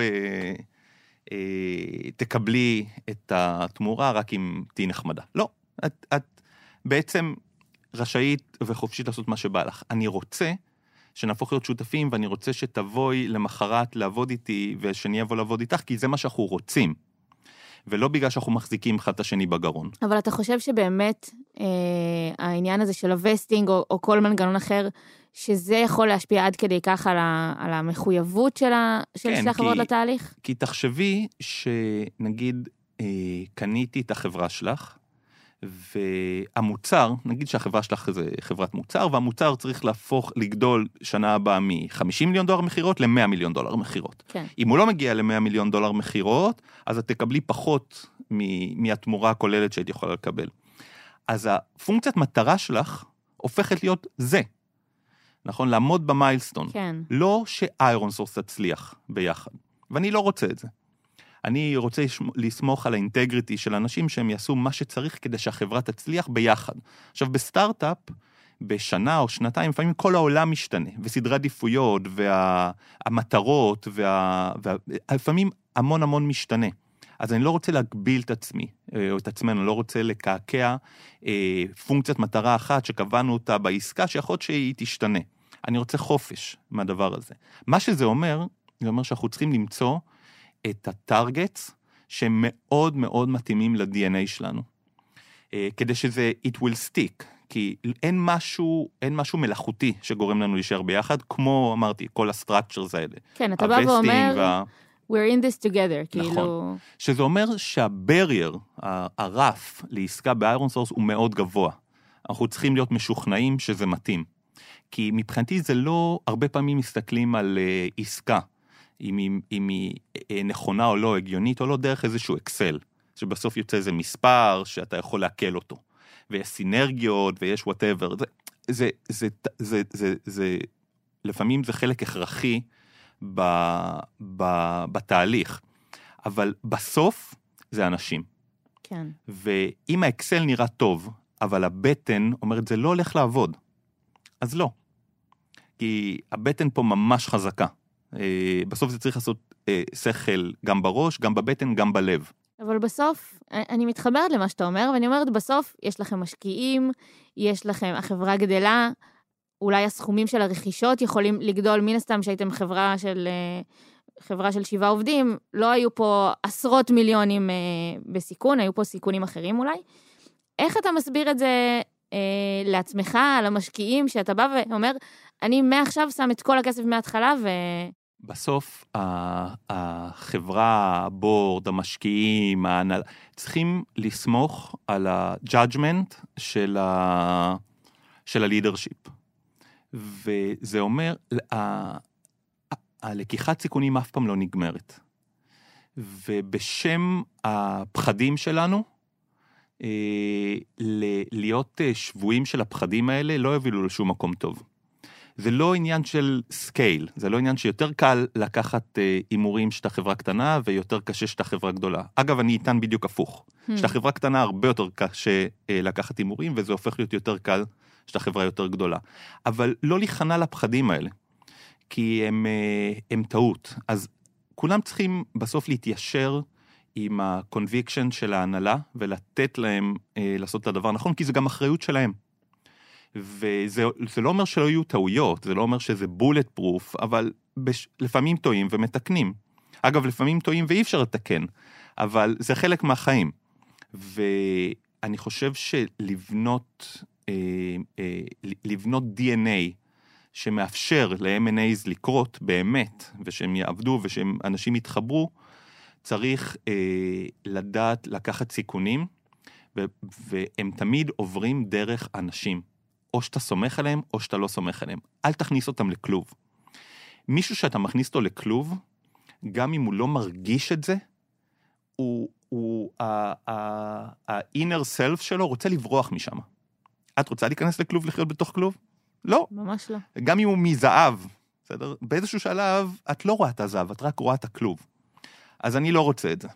אה, תקבלי את התמורה רק אם תהיי נחמדה. לא, את, את בעצם רשאית וחופשית לעשות מה שבא לך. אני רוצה שנהפוך להיות שותפים, ואני רוצה שתבואי למחרת לעבוד איתי, ושאני אבוא לעבוד איתך, כי זה מה שאנחנו רוצים. ולא בגלל שאנחנו מחזיקים אחד את השני בגרון. אבל אתה חושב שבאמת אה, העניין הזה של ה vesting, או, או כל מנגנון אחר, שזה יכול להשפיע עד כדי כך על, ה, על המחויבות של, ה, של כן, שתי החברות לתהליך? כי תחשבי שנגיד אה, קניתי את החברה שלך, והמוצר, נגיד שהחברה שלך זה חברת מוצר, והמוצר צריך להפוך, לגדול שנה הבאה מ-50 מיליון דולר מכירות ל-100 מיליון דולר מכירות. כן. אם הוא לא מגיע ל-100 מיליון דולר מכירות, אז את תקבלי פחות מהתמורה הכוללת שהיית יכולה לקבל. אז הפונקציית מטרה שלך הופכת להיות זה. נכון? לעמוד ב milestone. כן. לא ש ironSource תצליח ביחד. ואני לא רוצה את זה. אני רוצה לסמוך על ה integrity של אנשים שהם יעשו מה שצריך כדי שהחברה תצליח ביחד. עכשיו, בסטארט-אפ, בשנה או שנתיים, לפעמים כל העולם משתנה, וסדרי עדיפויות, והמטרות, וה, וה, לפעמים המון המון משתנה. אז אני לא רוצה להגביל את עצמי, אה, או את עצמנו, אני לא רוצה לקעקע אה, פונקציית מטרה אחת שקבענו אותה בעסקה, שיכול להיות שהיא תשתנה. אני רוצה חופש מהדבר הזה. מה שזה אומר, זה אומר שאנחנו צריכים למצוא את ה targets שהם מאוד מאוד מתאימים ל-DNA שלנו. אה, כדי שזה, it will stick, כי אין משהו, אין משהו מלאכותי שגורם לנו להישאר ביחד, כמו אמרתי, כל ה structures האלה. כן, אתה בא ואומר, וה... we're in this together, נכון. כאילו... שזה אומר שה barrier, הרף לעסקה ב ironSource הוא מאוד גבוה. אנחנו צריכים להיות משוכנעים שזה מתאים. כי מבחינתי זה לא, הרבה פעמים מסתכלים על אה, עסקה, אם היא, אם היא אה, נכונה או לא, הגיונית או לא, דרך איזשהו אקסל, שבסוף יוצא איזה מספר שאתה יכול לעכל אותו. ויש סינרגיות ויש whatever, זה, זה, זה, זה, זה, זה, לפעמים זה חלק הכרחי ב, ב, בתהליך, אבל בסוף זה אנשים. כן. ואם האקסל נראה טוב, אבל הבטן אומרת, זה לא הולך לעבוד, אז לא. כי הבטן פה ממש חזקה. אה, בסוף זה צריך לעשות אה, שכל גם בראש, גם בבטן, גם בלב. אבל בסוף, אני מתחברת למה שאתה אומר, ואני אומרת, בסוף יש לכם משקיעים, יש לכם, החברה גדלה, אולי הסכומים של הרכישות יכולים לגדול, מן הסתם שהייתם חברה של, אה, חברה של שבעה עובדים, לא היו פה עשרות מיליונים בסיכון, היו פה סיכונים אחרים אולי. איך אתה מסביר את זה אה, לעצמך, למשקיעים, שאתה בא ואומר, אני מעכשיו שם את כל הכסף מההתחלה ו... בסוף החברה, הבורד, המשקיעים, ההנהלה, צריכים לסמוך על ה-judgment של, ה... ה leadership. וזה אומר, הלקיחת סיכונים אף פעם לא נגמרת. ובשם הפחדים שלנו, אה, להיות אה, שבויים של הפחדים האלה לא יובילו לשום מקום טוב. זה לא עניין של scale, זה לא עניין שיותר קל לקחת אה, הימורים שאתה חברה קטנה ויותר קשה שאתה חברה גדולה. אגב, אני אטען בדיוק הפוך. הממ. שאתה חברה קטנה הרבה יותר קשה לקחת הימורים וזה הופך להיות יותר קל שאתה חברה יותר גדולה. אבל לא להיכנע לפחדים האלה, כי הם, הם טעות. אז כולם צריכים בסוף להתיישר עם ה-conviction של ההנהלה ולתת להם אה, לעשות את הדבר הנכון, כי זה גם אחריות שלהם. וזה לא אומר שלא יהיו טעויות, זה לא אומר שזה בולט פרוף, אבל בש, לפעמים טועים ומתקנים. אגב, לפעמים טועים ואי אפשר לתקן, אבל זה חלק מהחיים. ואני חושב שלבנות אה, אה, לבנות DNA שמאפשר ל-M&A's לקרות באמת, ושהם יעבדו ושאנשים יתחברו, צריך אה, לדעת לקחת סיכונים, ו- והם תמיד עוברים דרך אנשים. או שאתה סומך עליהם, או שאתה לא סומך עליהם. אל תכניס אותם לכלוב. מישהו שאתה מכניס אותו לכלוב, גם אם הוא לא מרגיש את זה, הוא, הוא, ה-inner self שלו רוצה לברוח משם. את רוצה להיכנס לכלוב, לחיות בתוך כלוב? לא. ממש לא. גם אם הוא מזהב, בסדר? באיזשהו שלב את לא רואה את הזהב, את רק רואה את הכלוב. אז אני לא רוצה את זה.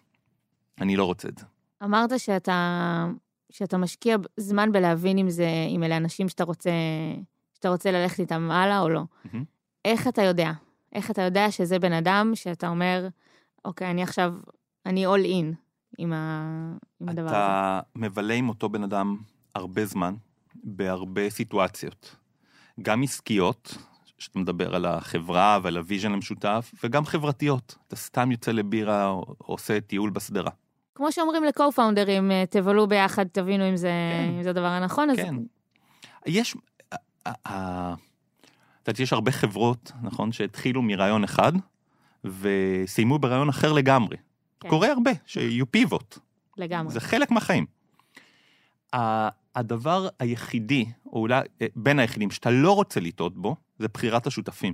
אני לא רוצה את זה. אמרת שאתה, שאתה משקיע זמן בלהבין אם זה, אם אלה אנשים שאתה רוצה, שאתה רוצה ללכת איתם הלאה או לא. Mm-hmm. איך אתה יודע? איך אתה יודע שזה בן אדם שאתה אומר, אוקיי, אני עכשיו, אני all in עם, ה, עם הדבר הזה? אתה מבלה עם אותו בן אדם הרבה זמן, בהרבה סיטואציות. גם עסקיות, שאתה מדבר על החברה ועל ה vision המשותף, וגם חברתיות. אתה סתם יוצא לבירה או עושה טיול בשדרה. כמו שאומרים ל co-founder ים, אה, תבלו ביחד, תבינו אם זה, כן. אם זה הדבר הנכון. כן. אז... יש, את יודעת, יש הרבה חברות, נכון, שהתחילו מרעיון אחד, וסיימו ברעיון אחר לגמרי. כן. קורה הרבה, שיהיו פיבוט. לגמרי. זה חלק מהחיים. הדבר היחידי, או אולי אה, בין היחידים, שאתה לא רוצה לטעות בו, זה בחירת השותפים.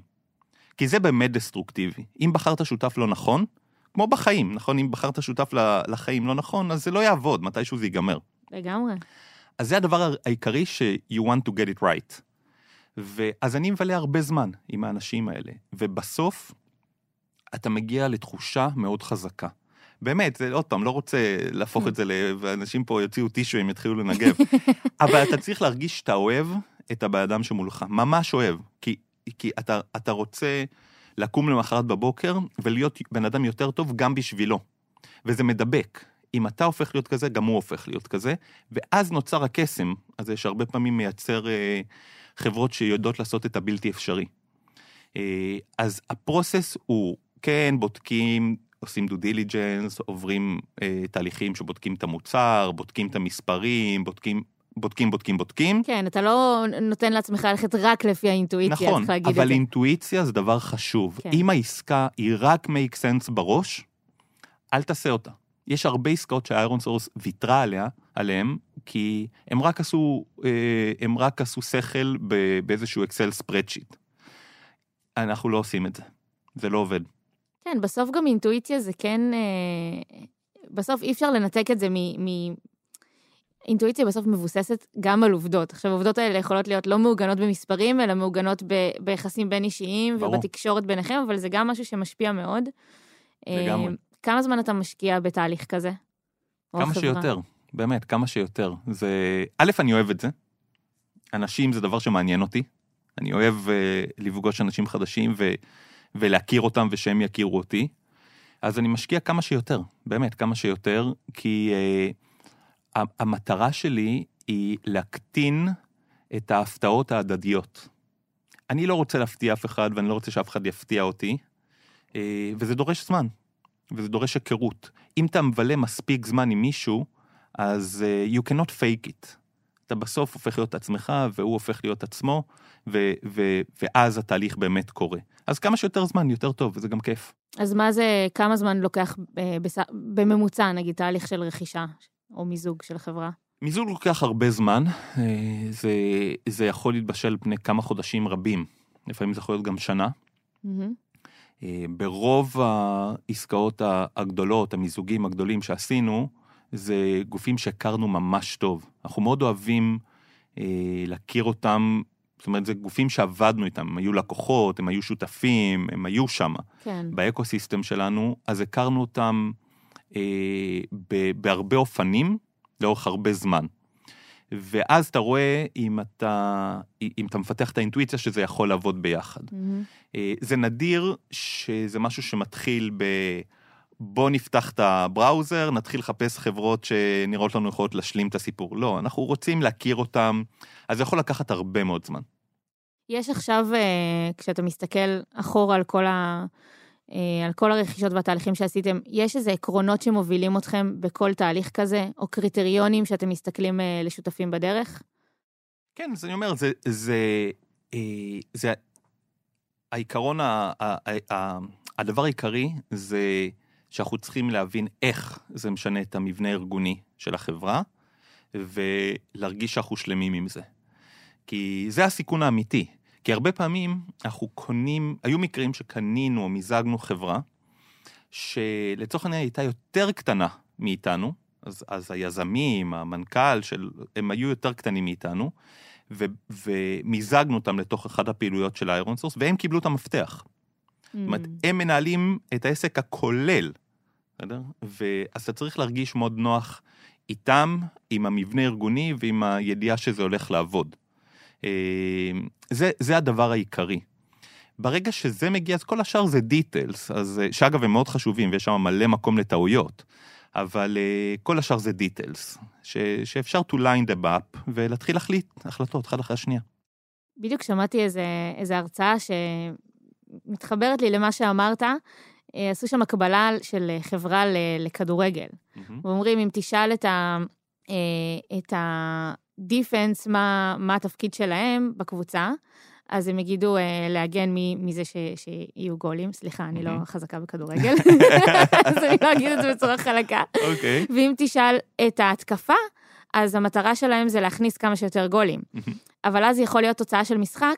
כי זה באמת דסטרוקטיבי. אם בחרת שותף לא נכון, כמו בחיים, נכון? אם בחרת שותף לחיים לא נכון, אז זה לא יעבוד, מתישהו זה ייגמר. לגמרי. אז זה הדבר העיקרי ש- you want to get it right. ואז אני מבלה הרבה זמן עם האנשים האלה, ובסוף אתה מגיע לתחושה מאוד חזקה. באמת, עוד פעם, לא רוצה להפוך את זה ל... ואנשים פה יוציאו טישו, הם יתחילו לנגב. אבל אתה צריך להרגיש שאתה אוהב את הבן אדם שמולך, ממש אוהב. כי, כי אתה, אתה רוצה לקום למחרת בבוקר ולהיות בן אדם יותר טוב גם בשבילו. וזה מדבק. אם אתה הופך להיות כזה, גם הוא הופך להיות כזה, ואז נוצר הקסם הזה שהרבה פעמים מייצר אה, חברות שיודעות לעשות את הבלתי אפשרי. אה, אז ה process הוא, כן, בודקים, עושים due diligence, עוברים אה, תהליכים שבודקים את המוצר, בודקים את המספרים, בודקים בודקים, בודקים, בודקים. כן, אתה לא נותן לעצמך ללכת רק לפי האינטואיציה, נכון, צריך להגיד את זה. אבל אינטואיציה זה דבר חשוב. כן. אם העסקה היא רק make sense בראש, אל תעשה אותה. יש הרבה עסקאות שה ironSource ויתרה עליה, עליהם, כי הם רק עשו, אה, הם רק עשו שכל באיזשהו אקסל spreadsheet. אנחנו לא עושים את זה, זה לא עובד. כן, בסוף גם אינטואיציה זה כן... אה, בסוף אי אפשר לנתק את זה מ... מ... אינטואיציה בסוף מבוססת גם על עובדות. עכשיו, העובדות האלה יכולות להיות לא מעוגנות במספרים, אלא מעוגנות ב... ביחסים בין אישיים ברור. ובתקשורת ביניכם, אבל זה גם משהו שמשפיע מאוד. לגמרי. אה, כמה זמן אתה משקיע בתהליך כזה? כמה החברה? שיותר, באמת, כמה שיותר. זה... א', אני אוהב את זה. אנשים זה דבר שמעניין אותי. אני אוהב uh, לפגוש אנשים חדשים ו... ולהכיר אותם ושהם יכירו אותי. אז אני משקיע כמה שיותר, באמת, כמה שיותר, כי uh, המטרה שלי היא להקטין את ההפתעות ההדדיות. אני לא רוצה להפתיע אף אחד ואני לא רוצה שאף אחד יפתיע אותי, uh, וזה דורש זמן, וזה דורש היכרות. אם אתה מבלה מספיק זמן עם מישהו, אז uh, you cannot fake it. אתה בסוף הופך להיות עצמך, והוא הופך להיות עצמו, ו- ו- ואז התהליך באמת קורה. אז כמה שיותר זמן, יותר טוב, וזה גם כיף. אז מה זה, כמה זמן לוקח אה, בס... בממוצע, נגיד, תהליך של רכישה או מיזוג של חברה? מיזוג לוקח הרבה זמן, אה, זה, זה יכול להתבשל על פני כמה חודשים רבים, לפעמים זה יכול להיות גם שנה. מהמם. אה, ברוב העסקאות הגדולות, המיזוגים הגדולים שעשינו, זה גופים שהכרנו ממש טוב. אנחנו מאוד אוהבים אה, להכיר אותם, זאת אומרת, זה גופים שעבדנו איתם, הם היו לקוחות, הם היו שותפים, הם היו שם, כן. באקו-סיסטם שלנו, אז הכרנו אותם אה, ב- בהרבה אופנים, לאורך הרבה זמן. ואז אתה רואה אם אתה, אם אתה מפתח את האינטואיציה שזה יכול לעבוד ביחד. אה, זה נדיר שזה משהו שמתחיל ב... בוא נפתח את הבראוזר, נתחיל לחפש חברות שנראות לנו יכולות להשלים את הסיפור. לא, אנחנו רוצים להכיר אותם, אז זה יכול לקחת הרבה מאוד זמן. יש עכשיו, אה, כשאתה מסתכל אחורה על כל, ה, אה, על כל הרכישות והתהליכים שעשיתם, יש איזה עקרונות שמובילים אתכם בכל תהליך כזה, או קריטריונים שאתם מסתכלים אה, לשותפים בדרך? כן, אז אני אומר, זה, זה, אה, זה העיקרון, ה, ה, ה, הדבר העיקרי זה שאנחנו צריכים להבין איך זה משנה את המבנה הארגוני של החברה, ולהרגיש שאנחנו שלמים עם זה. כי זה הסיכון האמיתי. כי הרבה פעמים אנחנו קונים, היו מקרים שקנינו או מיזגנו חברה, שלצורך העניין הייתה יותר קטנה מאיתנו, אז, אז היזמים, המנכ"ל, של, הם היו יותר קטנים מאיתנו, ו, ומיזגנו אותם לתוך אחת הפעילויות של ironSource, והם קיבלו את המפתח. זאת אומרת, הם מנהלים את העסק הכולל, בסדר? ואז אתה צריך להרגיש מאוד נוח איתם, עם המבנה הארגוני ועם הידיעה שזה הולך לעבוד. אה, זה, זה הדבר העיקרי. ברגע שזה מגיע, אז כל השאר זה דיטלס, אז, אה, שאגב הם מאוד חשובים ויש שם מלא מקום לטעויות, אבל אה, כל השאר זה דיטלס, ש, שאפשר to line them up ולהתחיל להחליט החלטות אחד אחרי השנייה. בדיוק שמעתי איזה, איזה הרצאה שמתחברת לי למה שאמרת. אה, עשו שם הקבלה של חברה ל- לכדורגל. ואומרים, אם תשאל את ה... אה, את הדיפנס, מה, מה התפקיד שלהם בקבוצה, אז הם יגידו אה, להגן מ- מזה ש, שיהיו גולים. סליחה, אני לא. חזקה בכדורגל, אז אני לא אגיד את זה בצורה חלקה. אוקיי. ואם תשאל את ההתקפה, אז המטרה שלהם זה להכניס כמה שיותר גולים. אבל אז יכול להיות תוצאה של משחק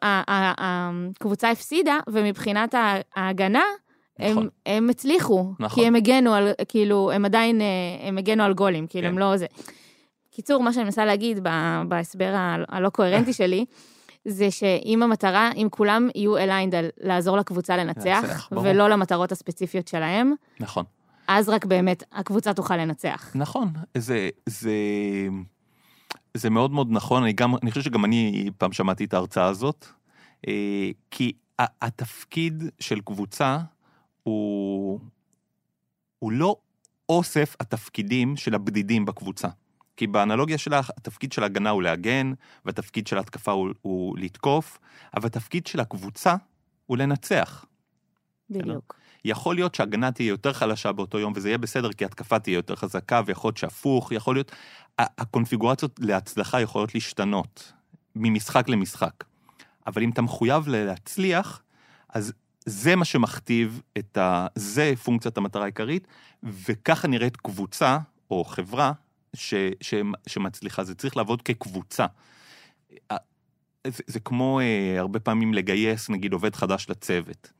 שהקבוצה הפסידה, ומבחינת ההגנה, הם, נכון. הם הצליחו, נכון. כי הם הגנו על, כאילו, הם עדיין, אה, הם הגנו על גולים, כאילו, כן. הם לא זה. קיצור, מה שאני מנסה להגיד בהסבר הלא קוהרנטי שלי, זה שאם המטרה, אם כולם יהיו aligned על לעזור לקבוצה לנצח. ולא למטרות הספציפיות שלהם, נכון. אז רק באמת הקבוצה תוכל לנצח. נכון, זה, זה, זה מאוד מאוד נכון, אני, גם, אני חושב שגם אני פעם שמעתי את ההרצאה הזאת, אה, כי התפקיד של קבוצה הוא, הוא לא אוסף התפקידים של הבדידים בקבוצה. כי באנלוגיה שלך, התפקיד של ההגנה הוא להגן, והתפקיד של ההתקפה הוא, הוא לתקוף, אבל התפקיד של הקבוצה הוא לנצח. בדיוק. יכול להיות שההגנה תהיה יותר חלשה באותו יום, וזה יהיה בסדר, כי התקפה תהיה יותר חזקה, ויכול להיות שהפוך, יכול להיות... הקונפיגורציות להצלחה יכולות להשתנות ממשחק למשחק. אבל אם אתה מחויב להצליח, אז זה מה שמכתיב את ה... זה פונקציית המטרה העיקרית, וככה נראית קבוצה או חברה ש... ש... שמצליחה. זה צריך לעבוד כקבוצה. זה, זה כמו אה, הרבה פעמים לגייס, נגיד, עובד חדש לצוות.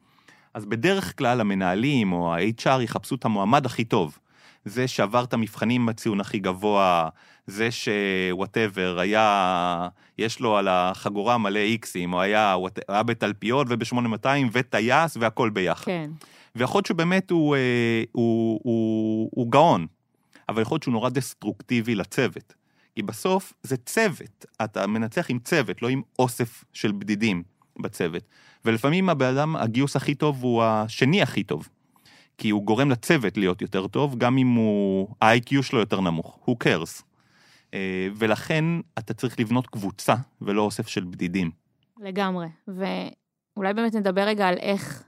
אז בדרך כלל המנהלים או ה-HR יחפשו את המועמד הכי טוב. זה שעבר את המבחנים בציון הכי גבוה, זה שוואטאבר, היה, יש לו על החגורה מלא איקסים, או היה, היה בתלפיות וב-8200 וטייס והכל ביחד. כן. ויכול להיות שבאמת הוא, אה, הוא, הוא, הוא גאון, אבל יכול להיות שהוא נורא דסטרוקטיבי לצוות. כי בסוף זה צוות, אתה מנצח עם צוות, לא עם אוסף של בדידים בצוות. ולפעמים הבן אדם, הגיוס הכי טוב הוא השני הכי טוב. כי הוא גורם לצוות להיות יותר טוב, גם אם הוא, ה-IQ שלו יותר נמוך, cares. אה, ולכן אתה צריך לבנות קבוצה ולא אוסף של בדידים. לגמרי, ואולי באמת נדבר רגע על איך,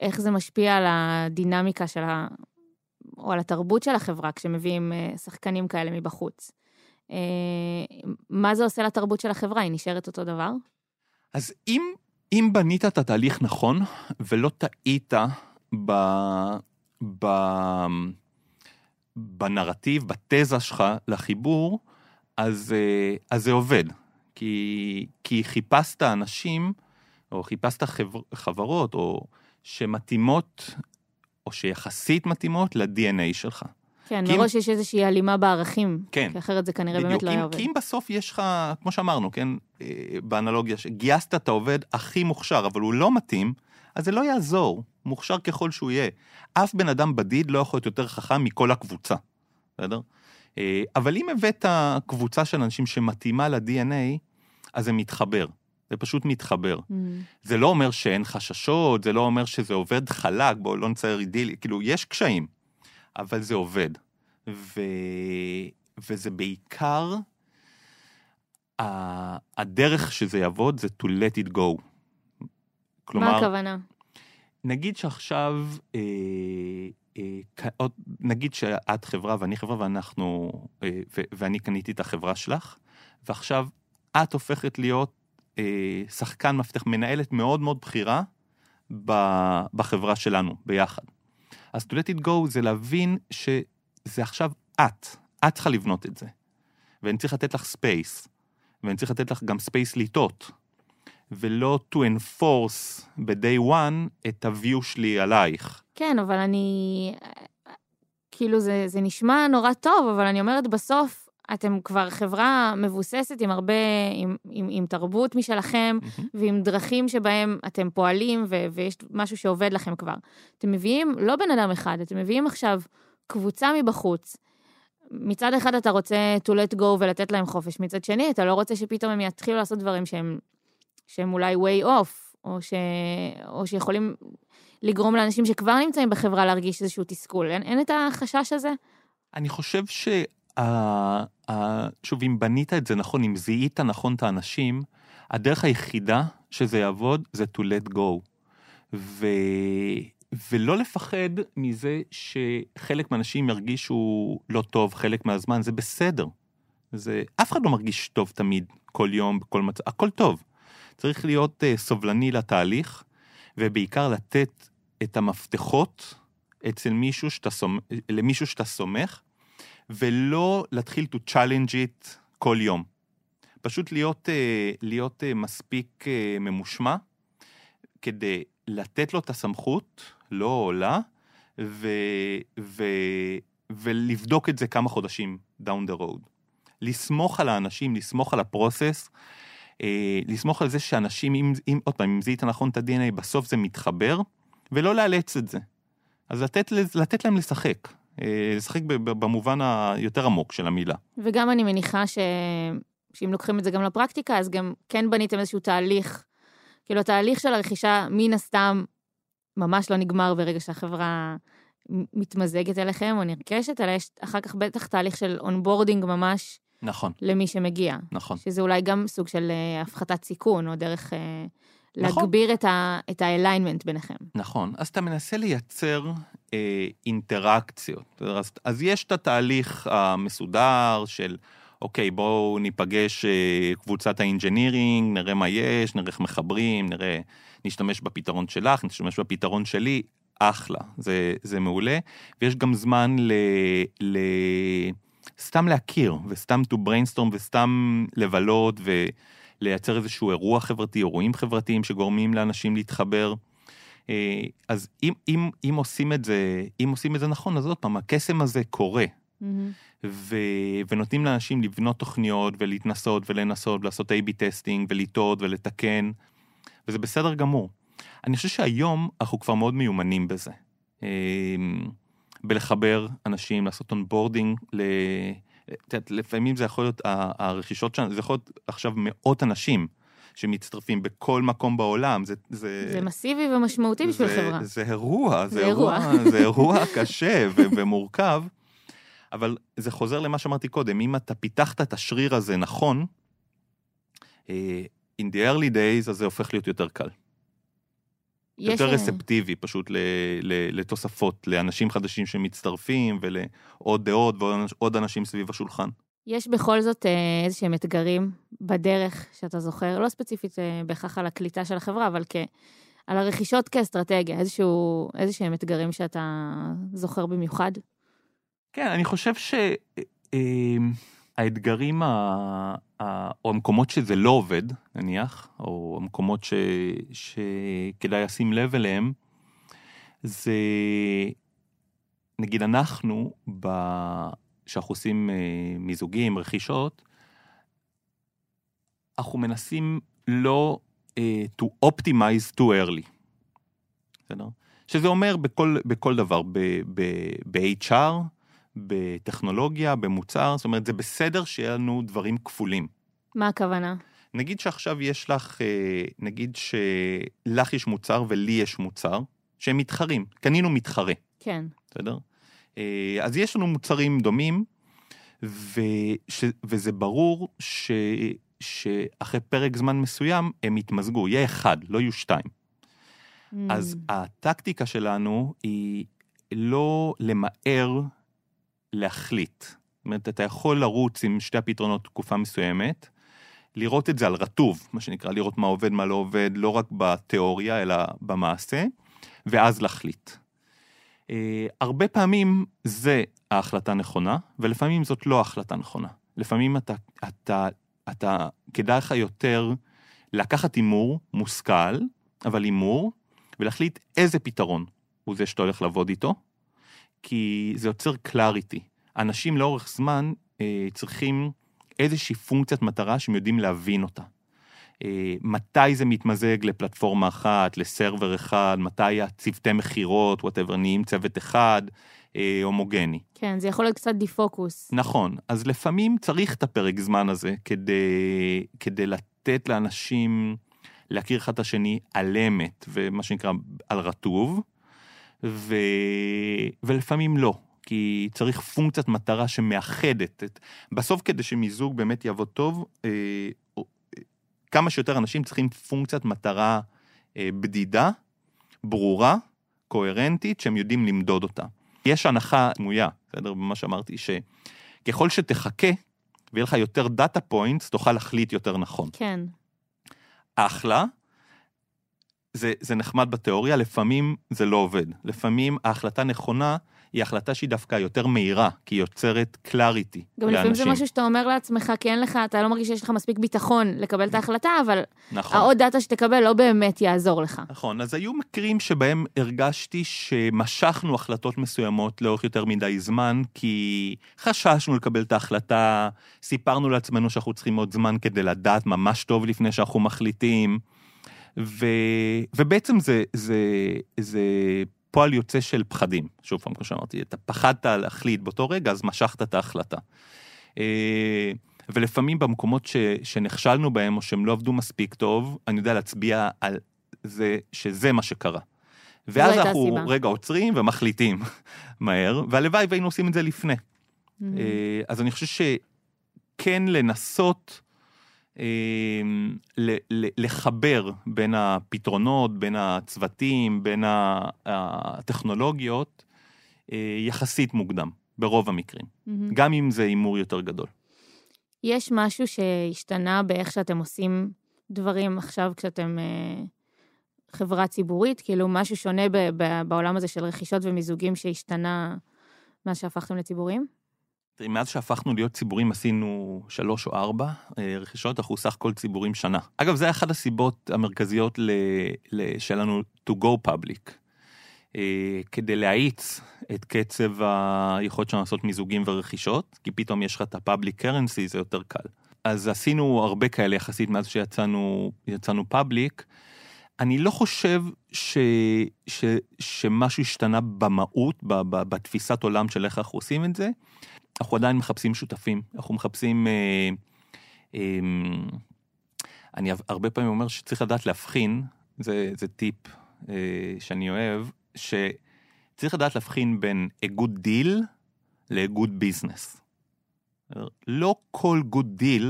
איך זה משפיע על הדינמיקה של ה... או על התרבות של החברה כשמביאים אה, שחקנים כאלה מבחוץ. אה, מה זה עושה לתרבות של החברה? היא נשארת אותו דבר? אז אם, אם בנית את התהליך נכון, ולא טעית ב, ב, בנרטיב, בתזה שלך לחיבור, אז, אה, אז זה עובד. כי, כי חיפשת אנשים, או חיפשת חבר, חברות, או שמתאימות, או שיחסית מתאימות ל-DNA שלך. כן, מראש אם... יש איזושהי הלימה בערכים. כן. כי אחרת זה כנראה בדיוק. באמת לא היה עובד. כי אם בסוף יש לך, כמו שאמרנו, כן, אה, באנלוגיה, שגייסת את העובד הכי מוכשר, אבל הוא לא מתאים, אז זה לא יעזור, מוכשר ככל שהוא יהיה. אף בן אדם בדיד לא יכול להיות יותר חכם מכל הקבוצה, בסדר? אה, אבל אם הבאת קבוצה של אנשים שמתאימה ל-DNA, אז זה מתחבר. זה פשוט מתחבר. Mm. זה לא אומר שאין חששות, זה לא אומר שזה עובד חלק, בואו לא נצייר אידילי, כאילו, יש קשיים, אבל זה עובד. ו... וזה בעיקר, הדרך שזה יעבוד זה to let it go. כלומר... מה הכוונה? נגיד שעכשיו, אה, אה, נגיד שאת חברה ואני חברה ואנחנו, אה, ו, ואני קניתי את החברה שלך, ועכשיו את הופכת להיות אה, שחקן מפתח, מנהלת מאוד מאוד בכירה בחברה שלנו, ביחד. אז to let it go זה להבין שזה עכשיו את, את צריכה לבנות את זה. ואני צריך לתת לך space, ואני צריך לתת לך גם space לטעות. ולא to enforce ב-day one את ה-view שלי עלייך. כן, אבל אני... כאילו, זה, זה נשמע נורא טוב, אבל אני אומרת, בסוף אתם כבר חברה מבוססת עם הרבה, עם, עם, עם תרבות משלכם, אהמ. ועם דרכים שבהם אתם פועלים, ו, ויש משהו שעובד לכם כבר. אתם מביאים לא בן אדם אחד, אתם מביאים עכשיו קבוצה מבחוץ. מצד אחד אתה רוצה to let go ולתת להם חופש, מצד שני אתה לא רוצה שפתאום הם יתחילו לעשות דברים שהם שהם אולי way off, או, ש... או שיכולים לגרום לאנשים שכבר נמצאים בחברה להרגיש איזשהו תסכול. אין, אין את החשש הזה? אני חושב ש... שוב, אם בנית את זה נכון, אם זיהית נכון את האנשים, הדרך היחידה שזה יעבוד זה to let go. ו... ולא לפחד מזה שחלק מהאנשים ירגישו לא טוב חלק מהזמן, זה בסדר. זה, אף אחד לא מרגיש טוב תמיד, כל יום, בכל מצב, הכל טוב. צריך להיות uh, סובלני לתהליך, ובעיקר לתת את המפתחות אצל מישהו שאתה סומך, למישהו שאתה סומך, ולא להתחיל to challenge it כל יום. פשוט להיות, uh, להיות uh, מספיק uh, ממושמע, כדי לתת לו את הסמכות, לא עולה, ו, ו, ולבדוק את זה כמה חודשים down the road. לסמוך על האנשים, לסמוך על הפרוסס, אה, לסמוך על זה שאנשים, אם, אם עוד פעם, אם זיהית נכון את ה-DNA, בסוף זה מתחבר, ולא לאלץ את זה. אז לתת, לתת להם לשחק, אה, לשחק במובן היותר עמוק של המילה. וגם אני מניחה ש... שאם לוקחים את זה גם לפרקטיקה, אז גם כן בניתם איזשהו תהליך, כאילו התהליך של הרכישה, מן הסתם, ממש לא נגמר ברגע שהחברה מתמזגת אליכם או נרכשת, אלא יש אחר כך בטח תהליך של onboarding ממש נכון, למי שמגיע. נכון. שזה אולי גם סוג של אה, הפחתת סיכון, או דרך אה, נכון. להגביר את ה- את ה alignment ביניכם. נכון, אז אתה מנסה לייצר אה, אינטראקציות. אז, אז יש את התהליך המסודר של, אוקיי, בואו ניפגש אה, קבוצת ה engineering, נראה מה יש, נראה איך מחברים, נראה, נשתמש בפתרון שלך, נשתמש בפתרון שלי, אחלה, זה, זה מעולה. ויש גם זמן ל... ל... סתם להכיר, וסתם to brainstorm, וסתם לבלות, ולייצר איזשהו אירוע חברתי, אירועים חברתיים שגורמים לאנשים להתחבר. אה, אז אם, אם, אם עושים את זה, אם עושים את זה נכון, אז עוד פעם, הקסם הזה קורה, מהמם. ו, ונותנים לאנשים לבנות תוכניות ולהתנסות ולנסות ולעשות A-B testing ולטעות ולתקן, וזה בסדר גמור. אני חושב שהיום אנחנו כבר מאוד מיומנים בזה. בלחבר אנשים, לעשות onboarding, ל... את יודעת, לפעמים זה יכול להיות, הרכישות שלנו, זה יכול להיות עכשיו מאות אנשים שמצטרפים בכל מקום בעולם, זה... זה... זה מסיבי ומשמעותי בשביל זה, חברה. זה אירוע, זה זה אירוע, אירוע. זה אירוע קשה ו- ומורכב, אבל זה חוזר למה שאמרתי קודם, אם אתה פיתחת את השריר הזה נכון, אה, in the early days, אז זה הופך להיות יותר קל. יש, יותר אה, רספטיבי פשוט ל- ל- לתוספות, לאנשים חדשים שמצטרפים ולעוד דעות ועוד אנשים סביב השולחן. יש בכל זאת אה, איזה שהם אתגרים בדרך שאתה זוכר, לא ספציפית אה, בהכרח על הקליטה של החברה, אבל כ... על הרכישות כאסטרטגיה, איזשהו, איזה שהם אתגרים שאתה זוכר במיוחד? כן, אני חושב שהאתגרים, ה... ה... או המקומות שזה לא עובד, נניח, או המקומות ש... שכדאי לשים לב אליהם, זה, נגיד אנחנו. כשאנחנו עושים אה, מיזוגים, רכישות, אנחנו מנסים לא אה, to optimize too early. בסדר? שזה אומר בכל, בכל דבר, ב-HR, בטכנולוגיה, במוצר, זאת אומרת, זה בסדר שיהיה לנו דברים כפולים. מה הכוונה? נגיד שעכשיו יש לך, אה, נגיד שלך יש מוצר ולי יש מוצר, שהם מתחרים, קנינו מתחרה, כן. בסדר? אה, אז יש לנו מוצרים דומים, וש, וזה ברור ש, שאחרי פרק זמן מסוים הם יתמזגו, יהיה אחד, לא יהיו שתיים. אז Mm, הטקטיקה שלנו היא לא למהר להחליט. זאת אומרת, אתה יכול לרוץ עם שתי הפתרונות תקופה מסוימת, לראות את זה על רטוב, מה שנקרא, לראות מה עובד, מה לא עובד, לא רק בתיאוריה, אלא במעשה, ואז להחליט. אה, הרבה פעמים זה ההחלטה נכונה, ולפעמים זאת לא ההחלטה נכונה. לפעמים אתה, אתה, אתה, כדאי לך יותר לקחת הימור מושכל, אבל הימור, ולהחליט איזה פתרון הוא זה שאתה הולך לעבוד איתו, כי זה יוצר קלאריטי. אנשים לאורך זמן אה, צריכים איזושהי פונקציית מטרה שהם יודעים להבין אותה. אה, מתי זה מתמזג לפלטפורמה אחת, ל server אחד, מתי הצוותי מכירות, whatever, נהיים צוות אחד, אה, הומוגני. כן, זה יכול להיות קצת defocus. נכון, אז לפעמים צריך את הפרק זמן הזה כדי, כדי לתת לאנשים להכיר אחד את השני על אמת, ומה שנקרא על רטוב, ו... ולפעמים לא, כי צריך פונקציית מטרה שמאחדת. את... בסוף כדי שמיזוג באמת יעבוד טוב, אה, אה, כמה שיותר אנשים צריכים פונקציית מטרה אה, בדידה, ברורה, קוהרנטית, שהם יודעים למדוד אותה. יש הנחה סמויה, בסדר? במה שאמרתי, שככל שתחכה ויהיה לך יותר data points, תוכל להחליט יותר נכון. כן. אחלה, זה, זה נחמד בתיאוריה, לפעמים זה לא עובד. לפעמים ההחלטה נכונה היא החלטה שהיא דווקא יותר מהירה, כי היא יוצרת קלאריטי גם לפעמים זה משהו שאתה אומר לעצמך, כי אין לך, אתה לא מרגיש שיש לך מספיק ביטחון לקבל את ההחלטה, אבל נכון. העוד דאטה שתקבל לא באמת יעזור לך. נכון, אז היו מקרים שבהם הרגשתי שמשכנו החלטות מסוימות לאורך יותר מדי זמן, כי חששנו לקבל את ההחלטה, סיפרנו לעצמנו שאנחנו צריכים עוד זמן כדי לדעת ממש טוב לפני שאנחנו מחליטים, ו... ובעצם זה, זה, זה פועל יוצא של פחדים. שוב פעם, כמו שאמרתי, אתה פחדת להחליט באותו רגע, אז משכת את ההחלטה. אה, ולפעמים במקומות ש, שנכשלנו בהם, או שהם לא עבדו מספיק טוב, אני יודע להצביע על זה שזה מה שקרה. ואז אנחנו הסיבה. רגע עוצרים ומחליטים מהר, והלוואי והיינו עושים את זה לפני. Mm-hmm. אה, אז אני חושב שכן לנסות לחבר בין הפתרונות, בין הצוותים, בין הטכנולוגיות, אה, יחסית מוקדם, ברוב המקרים. מהמם. גם אם זה הימור יותר גדול. יש משהו שהשתנה באיך שאתם עושים דברים עכשיו כשאתם אה, חברה ציבורית? כאילו, משהו שונה בעולם הזה של רכישות ומיזוגים שהשתנה מאז שהפכתם לציבוריים? מאז שהפכנו להיות ציבורים עשינו שלוש או ארבע אה, רכישות, אנחנו סך הכל ציבורים שנה. אגב, זה אחת הסיבות המרכזיות שלנו to go public. אה, כדי להאיץ את קצב היכולת שלנו לעשות מיזוגים ורכישות, כי פתאום יש לך את ה-public currency, זה יותר קל. אז עשינו הרבה כאלה יחסית מאז שיצאנו יצאנו פאבליק. אני לא חושב ש, ש, שמשהו השתנה במהות, בתפיסת עולם של איך אנחנו עושים את זה. אנחנו עדיין מחפשים שותפים, אנחנו מחפשים... אה, אה, אני הרבה פעמים אומר שצריך לדעת להבחין, זה, זה טיפ אה, שאני אוהב, שצריך לדעת להבחין בין a good deal ל-good business. לא כל good deal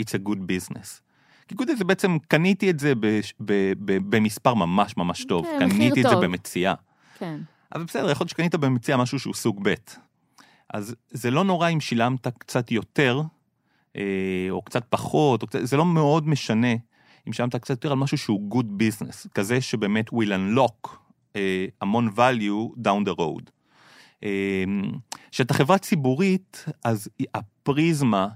it's a good business. כי good deal זה בעצם, קניתי את זה ב, ב, ב, במספר ממש ממש טוב, כן, קניתי את זה טוב. במציאה. כן. אבל בסדר, יכול להיות שקנית במציאה משהו שהוא סוג ב'. אז זה לא נורא אם שילמת קצת יותר, אה, או קצת פחות, או קצת, זה לא מאוד משנה אם שילמת קצת יותר על משהו שהוא good business, כזה שבאמת will unlock אה, המון value down the road. אה, כשאתה חברה ציבורית, אז הפריזמה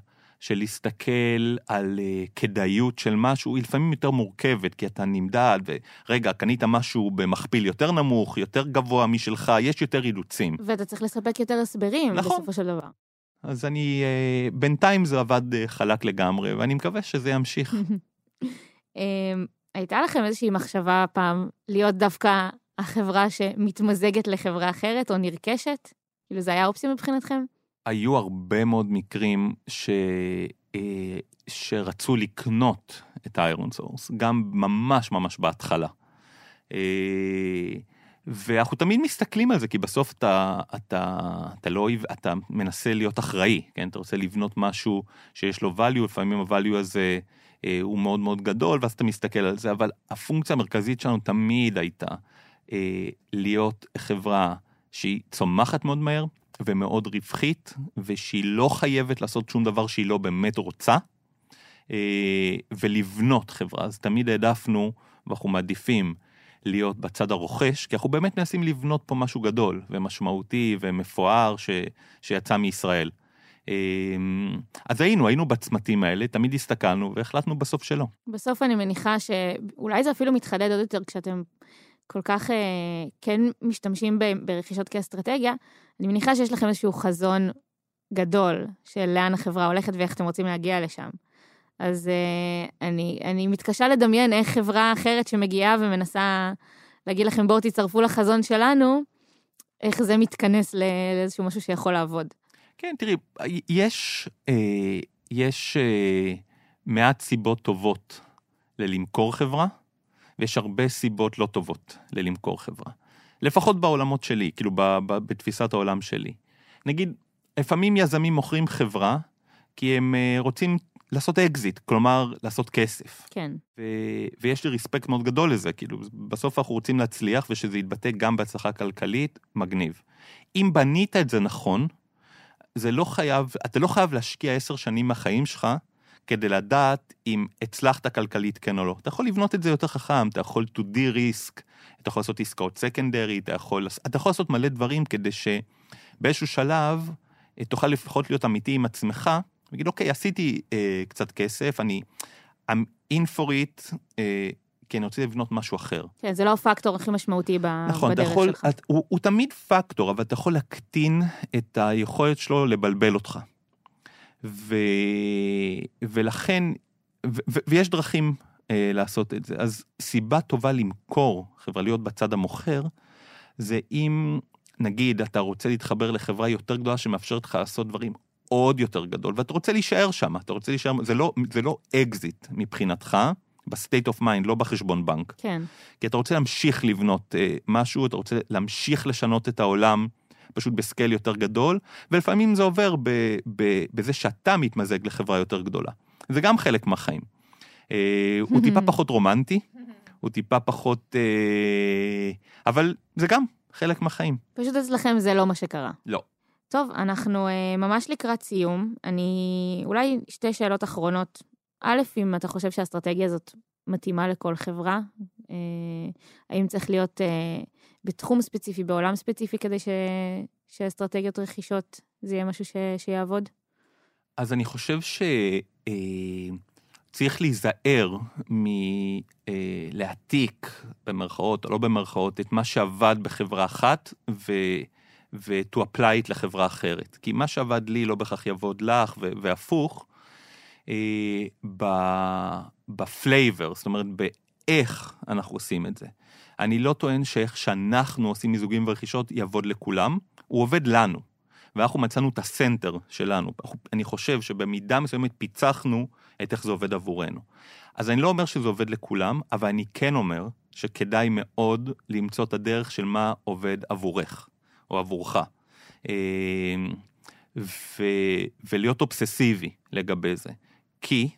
של להסתכל על אה, כדאיות של משהו היא לפעמים יותר מורכבת, כי אתה נמדד, ורגע, קנית משהו במכפיל יותר נמוך, יותר גבוה משלך, יש יותר אילוצים. ואתה צריך לספק יותר הסברים נכון. בסופו של דבר. אז אני, אה, בינתיים זה עבד אה, חלק לגמרי, ואני מקווה שזה ימשיך. אמ, הייתה לכם איזושהי מחשבה פעם להיות דווקא החברה שמתמזגת לחברה אחרת או נרכשת? כאילו זה היה אופציה מבחינתכם? היו הרבה מאוד מקרים ש... אה, שרצו לקנות את האיירון סורס, גם ממש ממש בהתחלה. אה, ואנחנו תמיד מסתכלים על זה, כי בסוף אתה, אתה, אתה לא, אתה מנסה להיות אחראי, כן? אתה רוצה לבנות משהו שיש לו value, לפעמים ה-value הזה אה, הוא מאוד מאוד גדול, ואז אתה מסתכל על זה, אבל הפונקציה המרכזית שלנו תמיד הייתה להיות חברה שהיא צומחת מאוד מהר ומאוד רווחית, ושהיא לא חייבת לעשות שום דבר שהיא לא באמת רוצה, אה, ולבנות חברה. אז תמיד העדפנו, ואנחנו מעדיפים, להיות בצד הרוכש, כי אנחנו באמת מנסים לבנות פה משהו גדול ומשמעותי ומפואר ש, שיצא מישראל. אה, אז היינו, היינו בצמתים האלה, תמיד הסתכלנו והחלטנו בסוף שלא. בסוף אני מניחה שאולי זה אפילו מתחדד עוד יותר כשאתם כל כך אה, כן משתמשים ב- ברכישות כאסטרטגיה, אני מניחה שיש לכם איזשהו חזון גדול של לאן החברה הולכת ואיך אתם רוצים להגיע לשם. אז אה, אני, אני מתקשה לדמיין איך חברה אחרת שמגיעה ומנסה להגיד לכם בואו תצטרפו לחזון שלנו, איך זה מתכנס לאיזשהו משהו שיכול לעבוד. כן, תראי, יש, אה, יש אה, מעט סיבות טובות ללמכור חברה, ויש הרבה סיבות לא טובות ללמכור חברה. לפחות בעולמות שלי, כאילו ב, ב, בתפיסת העולם שלי. נגיד, לפעמים יזמים מוכרים חברה, כי הם אה, רוצים לעשות אקזיט, כלומר, לעשות כסף. כן. ו... ויש לי רספקט מאוד גדול לזה, כאילו, בסוף אנחנו רוצים להצליח ושזה יתבטא גם בהצלחה כלכלית, מגניב. אם בנית את זה נכון, זה לא חייב, אתה לא חייב להשקיע עשר שנים מהחיים שלך כדי לדעת אם הצלחת כלכלית כן או לא. אתה יכול לבנות את זה יותר חכם, אתה יכול to de-risk, אתה יכול לעשות עסקאות סקנדרי, אתה יכול, אתה יכול לעשות מלא דברים כדי שבאיזשהו שלב אה, תוכל לפחות להיות אמיתי עם עצמך, ולהגיד, אוקיי, עשיתי אה, קצת כסף, אני I'm in for it, אה, כי אני רוצה לבנות משהו אחר. כן, זה לא הפקטור הכי משמעותי ב- נכון, בדרך יכול, שלך. את, הוא, הוא תמיד פקטור, אבל אתה יכול להקטין את היכולת שלו לבלבל אותך. ו, ולכן, ו, ו, ויש דרכים אה, לעשות את זה. אז סיבה טובה למכור חברה, להיות בצד המוכר, זה אם, נגיד, אתה רוצה להתחבר לחברה יותר גדולה שמאפשרת לך לעשות דברים עוד יותר גדול, ואתה רוצה להישאר שם, אתה רוצה להישאר, זה לא, זה לא אקזיט מבחינתך, ב state of mind, לא בחשבון בנק. כן. כי אתה רוצה להמשיך לבנות אה, משהו, אתה רוצה להמשיך לשנות את העולם, פשוט בסקייל יותר גדול, ולפעמים זה עובר ב, ב, בזה שאתה מתמזג לחברה יותר גדולה. זה גם חלק מהחיים. אה, הוא טיפה פחות רומנטי, הוא טיפה פחות... אה, אבל זה גם חלק מהחיים. פשוט אצלכם זה לא מה שקרה. לא. טוב, אנחנו אה, ממש לקראת סיום. אני... אולי שתי שאלות אחרונות. א', אם אתה חושב שהאסטרטגיה הזאת מתאימה לכל חברה, האם צריך להיות אה, בתחום ספציפי, בעולם ספציפי, כדי ש... שאסטרטגיות רכישות זה יהיה משהו ש... שיעבוד? אז אני חושב שצריך להיזהר מלהעתיק, במרכאות או לא במרכאות, את מה שעבד בחברה אחת, ו... ו-to apply it לחברה אחרת. כי מה שעבד לי לא בהכרח יעבוד לך, והפוך, אה, ב flavor, זאת אומרת, באיך אנחנו עושים את זה. אני לא טוען שאיך שאנחנו עושים מיזוגים ורכישות יעבוד לכולם, הוא עובד לנו. ואנחנו מצאנו את ה center שלנו. אני חושב שבמידה מסוימת פיצחנו את איך זה עובד עבורנו. אז אני לא אומר שזה עובד לכולם, אבל אני כן אומר שכדאי מאוד למצוא את הדרך של מה עובד עבורך. או עבורך. אה, ו, ולהיות אובססיבי לגבי זה. כי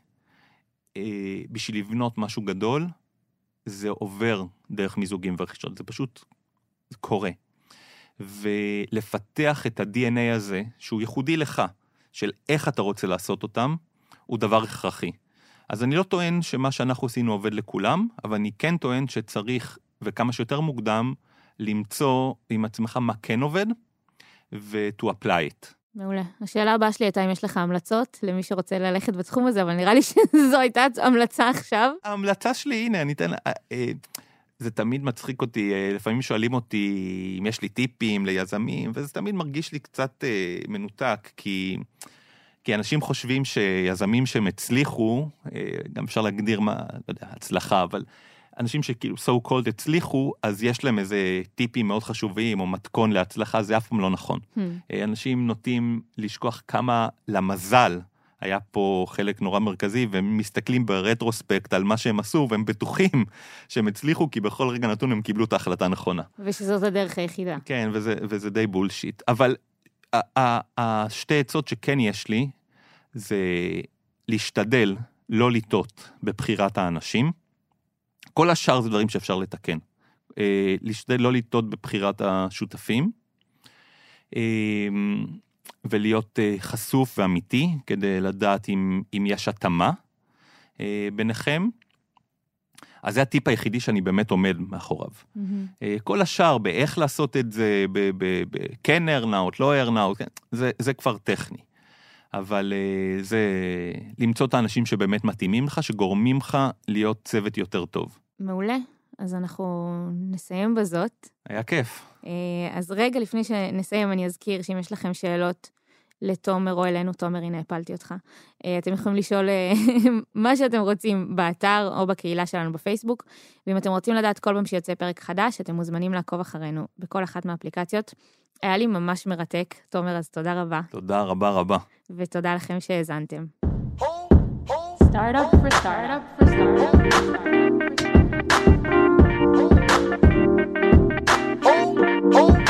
אה, בשביל לבנות משהו גדול, זה עובר דרך מיזוגים ורכישות, זה פשוט זה קורה. ולפתח את ה-DNA הזה, שהוא ייחודי לך, של איך אתה רוצה לעשות אותם, הוא דבר הכרחי. אז אני לא טוען שמה שאנחנו עשינו עובד לכולם, אבל אני כן טוען שצריך, וכמה שיותר מוקדם, למצוא עם עצמך מה כן עובד, ו-to apply it. מעולה. השאלה הבאה שלי הייתה אם יש לך המלצות למי שרוצה ללכת בתחום הזה, אבל נראה לי שזו הייתה המלצה עכשיו. ההמלצה שלי, הנה, אני אתן... אה, אה, זה תמיד מצחיק אותי, אה, לפעמים שואלים אותי אם יש לי טיפים ליזמים, וזה תמיד מרגיש לי קצת מנותק, כי, כי אנשים חושבים שיזמים שהם הצליחו, גם אפשר להגדיר מה, לא יודע, הצלחה, אבל אנשים שכאילו so called הצליחו, אז יש להם איזה טיפים מאוד חשובים או מתכון להצלחה, זה אף פעם לא נכון. Hmm. אה, אנשים נוטים לשכוח כמה למזל היה פה חלק נורא מרכזי, והם מסתכלים ברטרוספקט על מה שהם עשו, והם בטוחים שהם הצליחו, כי בכל רגע נתון הם קיבלו את ההחלטה הנכונה. ושזאת הדרך היחידה. כן, וזה, וזה די בולשיט. אבל השתי עצות שכן יש לי, זה להשתדל לא לטעות בבחירת האנשים. כל השאר זה דברים שאפשר לתקן. אה, להשתדל לא לטעות בבחירת השותפים, אה, ולהיות אה, חשוף ואמיתי כדי לדעת אם, אם יש התאמה ביניכם. אז זה הטיפ היחידי שאני באמת עומד מאחוריו. Mm-hmm. כל השאר, באיך לעשות את זה, בכן ארנאוט, לא ארנאוט, כן, זה, זה כבר טכני. אבל זה למצוא את האנשים שבאמת מתאימים לך, שגורמים לך להיות צוות יותר טוב. מעולה. אז אנחנו נסיים בזאת. היה כיף. אה, אז רגע לפני שנסיים, אני אזכיר שאם יש לכם שאלות לתומר או אלינו, תומר, הנה, הפלתי אותך. אה, אתם יכולים לשאול אה, מה שאתם רוצים באתר או בקהילה שלנו בפייסבוק, ואם אתם רוצים לדעת כל פעם שיוצא פרק חדש, אתם מוזמנים לעקוב אחרינו בכל אחת מהאפליקציות. היה לי ממש מרתק. תומר, אז תודה רבה. תודה רבה רבה. ותודה לכם שהאזנתם. Startup for startup for startup. Oh.